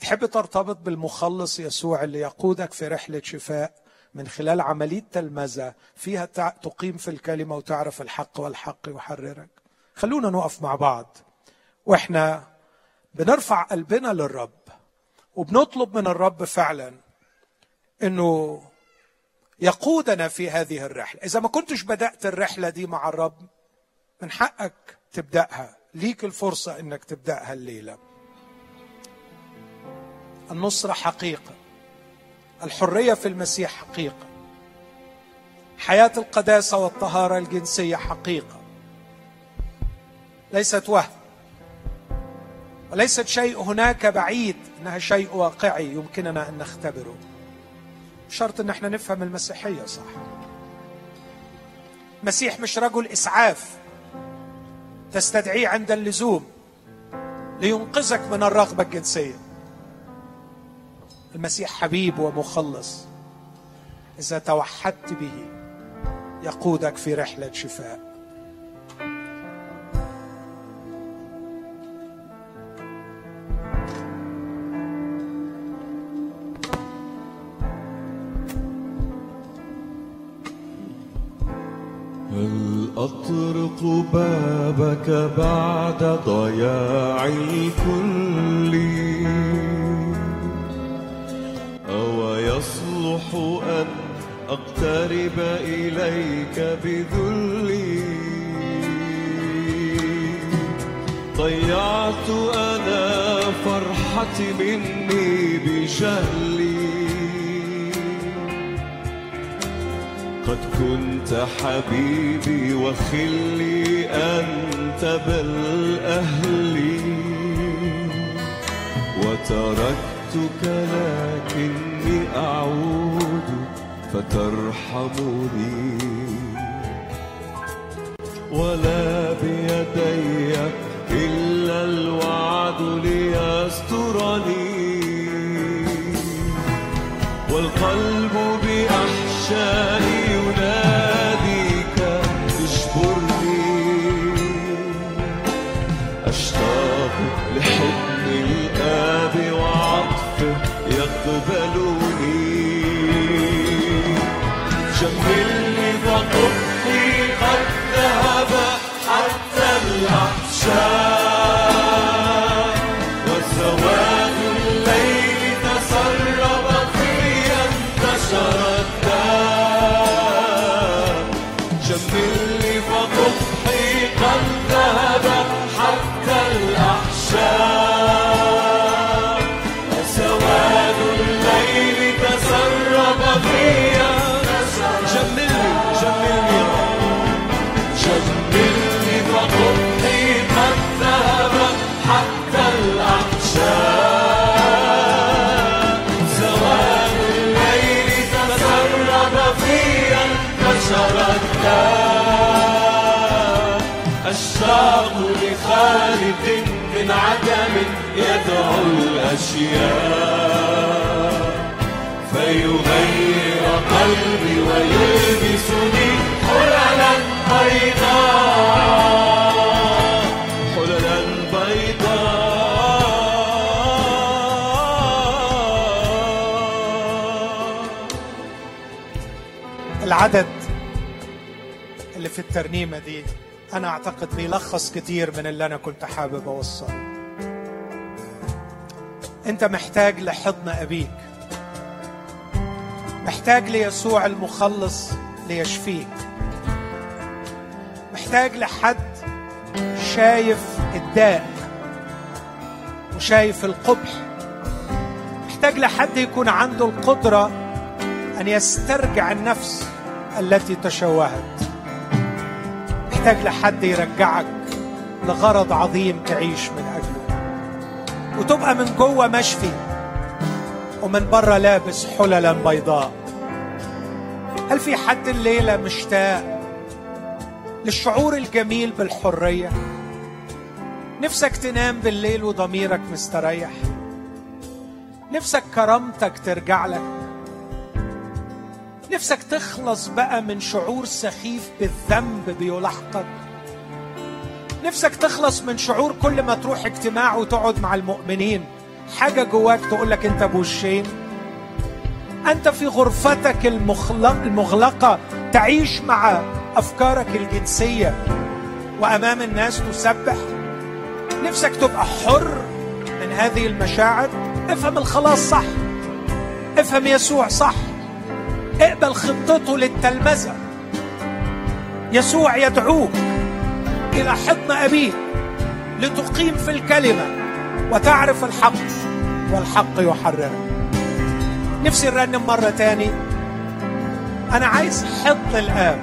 تحب ترتبط بالمخلص يسوع اللي يقودك في رحلة شفاء من خلال عملية تلمذة فيها تقيم في الكلمة وتعرف الحق والحق يحررك؟ خلونا نقف مع بعض. وإحنا بنرفع قلبنا للرب وبنطلب من الرب فعلا إنه يقودنا في هذه الرحلة. إذا ما كنتش بدأت الرحلة دي مع الرب من حقك تبدأها. ليك الفرصة إنك تبدأها الليلة. النصرة حقيقة. الحرية في المسيح حقيقة. حياة القداسة والطهارة الجنسية حقيقة. ليست وهم. وليست شيء هناك بعيد إنها شيء واقعي يمكننا أن نختبره. شرط إن إحنا نفهم المسيحية صح؟ المسيح مش رجل إسعاف. تستدعيه عند اللزوم لينقذك من الرغبة الجنسية. المسيح حبيب ومخلص. إذا توحدت به يقودك في رحلة شفاء. أطرق بابك بعد ضياع الكل. أو يصلح أن أقترب إليك بذلي؟ ضيعت أنا فرحتي مني بجهلي قد كنت حبيبي وخلي أنت بل أهلي وتركتك لكني أعود فترحمني. ولا بيدي إلا الوعد ليسترني. والقلب بأحشائي the. لخالق من عدم يدعو الأشياء. فيغير قلبي ويلبسني حللا بيضاء حللا بيضاء العدد اللي في الترنيمة دي أنا أعتقد بيلخص كتير من اللي أنا كنت حابب أوصله. أنت محتاج لحضن أبيك. محتاج ليسوع المخلص ليشفيك. محتاج لحد شايف الداء وشايف القبح. محتاج لحد يكون عنده القدرة أن يسترجع النفس التي تشوهت. محتاج لحد يرجعك لغرض عظيم تعيش من أجله. وتبقى من جوه مشفي ومن بره لابس حللا بيضاء. هل في حد الليلة مشتاق للشعور الجميل بالحرية؟ نفسك تنام بالليل وضميرك مستريح. نفسك كرامتك ترجع لك. نفسك تخلص بقى من شعور سخيف بالذنب بيلاحقك. نفسك تخلص من شعور كل ما تروح اجتماع وتقعد مع المؤمنين. حاجة جواك تقولك أنت بوشين. أنت في غرفتك المخلق المغلقة تعيش مع أفكارك الجنسية. وأمام الناس تسبح. نفسك تبقى حر من هذه المشاعر. افهم الخلاص صح. افهم يسوع صح. اقبل خطته للتلمذة. يسوع يدعوك إلى حضن أبيك لتقيم في الكلمة وتعرف الحق والحق يحررك. نفسي نرنم مرة تاني. أنا عايز حضن الآب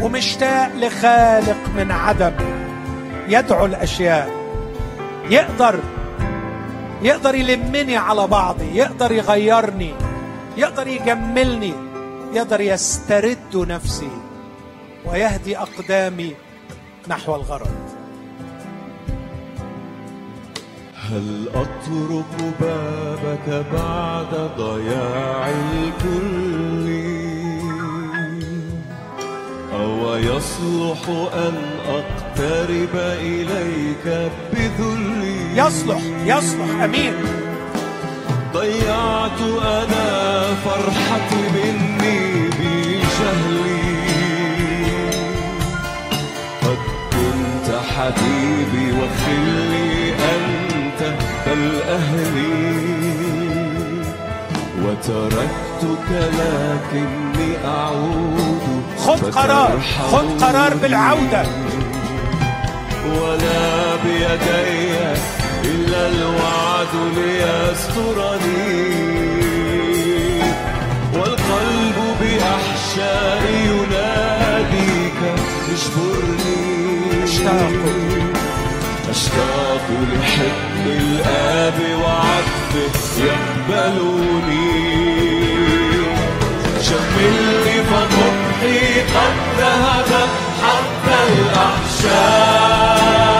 ومشتاق لخالق من عدم يدعو الأشياء. يقدر يقدر يلمني على بعضي يقدر يغيرني. يقدر يجملني يقدر يسترد نفسي ويهدي أقدامي نحو الغرض. هل أطرق بابك بعد ضياع الكل؟ أو يصلح أن أقترب إليك بذلي؟ يصلح يصلح أمين. ضيعت أنا فرحتي مني بجهلي. قد كنت حبيبي وخلي أنت بل أهلي وتركتك لكني أعود خد قرار خد قرار بالعودة. ولا بيدي إلا الوعد ليسترني. والقلب بأحشائي يناديك اجبرني أشتاق أشتاق لحب الآب وعطفه يقبلني جملني فقبحي قد ذهب حتى الأحشاء.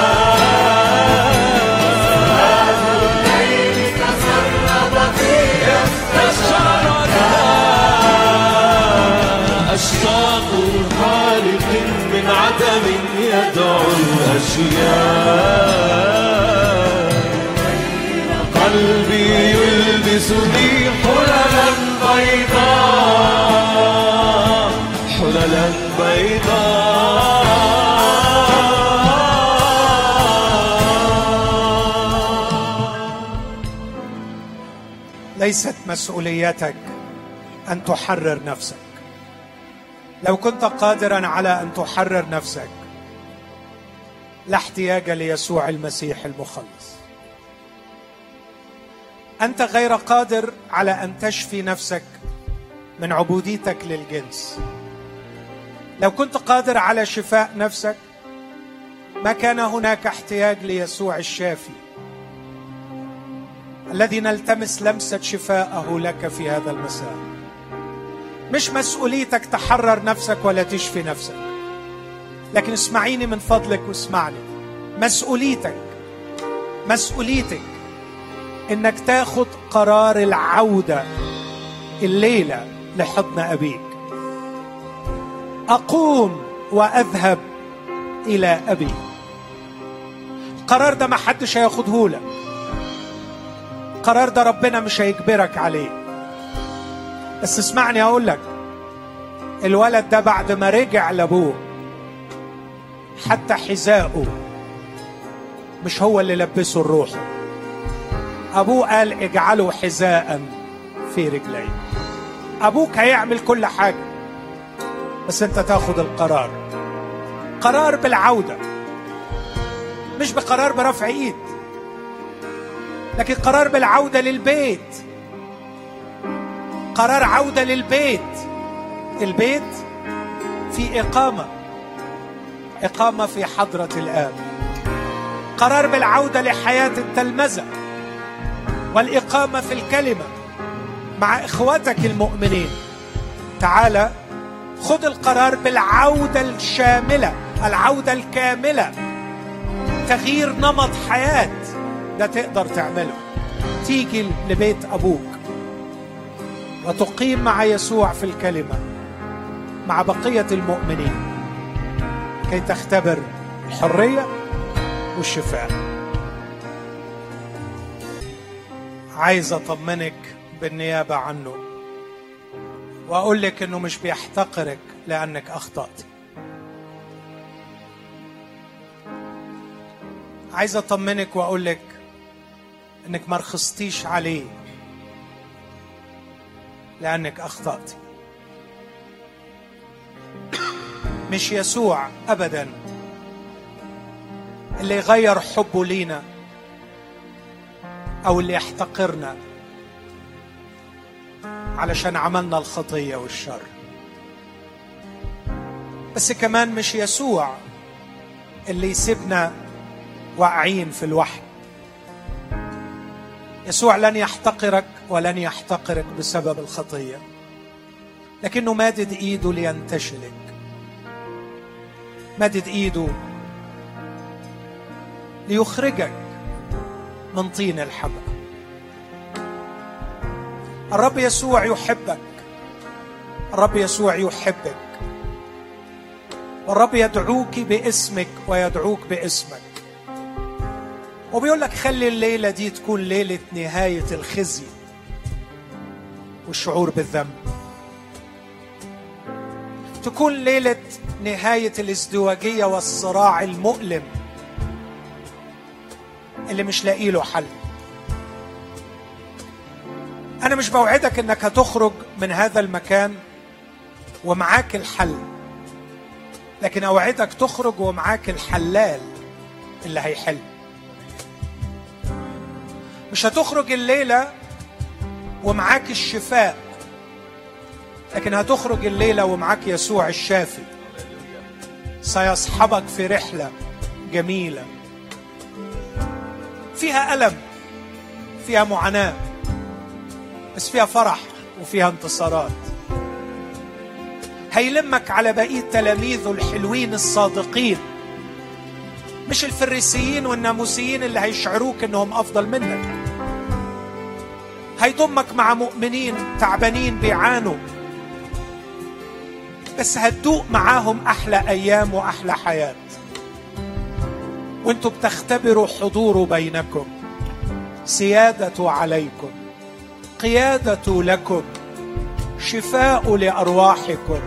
حللا بيضاء حللا بيضاء ليست مسؤوليتك أن تحرر نفسك. لو كنت قادرا على أن تحرر نفسك لا احتياج ليسوع المسيح المخلص. أنت غير قادر على أن تشفي نفسك من عبوديتك للجنس. لو كنت قادر على شفاء نفسك ما كان هناك احتياج ليسوع الشافي الذي نلتمس لمسة شفاءه لك في هذا المساء. مش مسؤوليتك تحرر نفسك ولا تشفي نفسك لكن اسمعيني من فضلك واسمعني. مسؤوليتك مسؤوليتك إنك تاخد قرار العودة الليلة لحضن أبيك. أقوم وأذهب إلى ابي القرار ده ما حدش هياخده لك. القرار ده ربنا مش هيجبرك عليه. بس اسمعني أقول لك الولد ده بعد ما رجع لأبوه حتى حذاءه مش هو اللي لبسه الروح. أبوه قال اجعله حذاء في رجلي. أبوك هيعمل كل حاجة بس أنت تاخد القرار. قرار بالعودة مش بقرار برفع إيد لكن قرار بالعودة للبيت. قرار عودة للبيت. البيت في إقامة إقامة في حضرة الآب. قرار بالعودة لحياة التلمذة. والإقامة في الكلمة مع إخوتك المؤمنين. تعال خذ القرار بالعودة الشاملة العودة الكاملة. تغيير نمط حياة ده تقدر تعمله. تيجي لبيت أبوك وتقيم مع يسوع في الكلمة مع بقية المؤمنين. كي تختبر الحرية والشفاء. عايز أطمنك بالنيابة عنه. واقول لك إنه مش بيحتقرك لأنك أخطأت. عايز أطمنك واقول لك إنك ما رخصتيش عليه لأنك أخطأت. مش يسوع ابدا اللي يغير حبه لينا. أو اللي يحتقرنا علشان عملنا الخطية والشر. بس كمان مش يسوع اللي يسيبنا واقعين في الوحي. يسوع لن يحتقرك ولن يحتقرك بسبب الخطية لكنه مادد إيده لينتشلك. مادد إيده ليخرجك من طين الحبة. الرب يسوع يحبك. الرب يسوع يحبك. والرب يدعوك باسمك ويدعوك باسمك. وبيقول لك خلي الليلة دي تكون ليلة نهاية الخزي والشعور بالذنب. تكون ليلة نهاية الازدواجية والصراع المؤلم. اللي مش لاقي له حل. أنا مش بوعدك إنك هتخرج من هذا المكان ومعاك الحل لكن أوعدك تخرج ومعاك الحلال اللي هيحل. مش هتخرج الليلة ومعاك الشفاء لكن هتخرج الليلة ومعاك يسوع الشافي. سيصحبك في رحلة جميلة. فيها ألم فيها معاناة بس فيها فرح وفيها انتصارات. هيلمك على بقية تلاميذه الحلوين الصادقين مش الفريسيين والناموسيين اللي هيشعروك إنهم أفضل منك. هيضمك مع مؤمنين تعبانين بيعانوا بس هتدوق معاهم أحلى أيام وأحلى حياة. وانتوا بتختبروا حضوره بينكم. سيادته عليكم. قيادة لكم. شفاء لأرواحكم.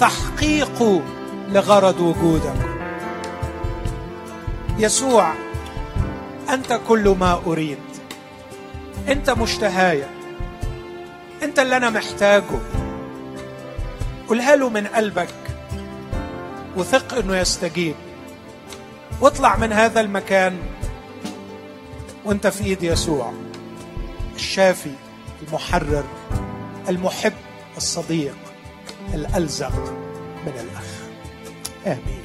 تحقيق لغرض وجودكم. يسوع أنت كل ما أريد. أنت مشتهايا أنت اللي أنا محتاجه قولها له من قلبك. وثق أنه يستجيب. واطلع من هذا المكان وانت في ايد يسوع الشافي المحرر المحب الصديق الألزق من الأخ. آمين.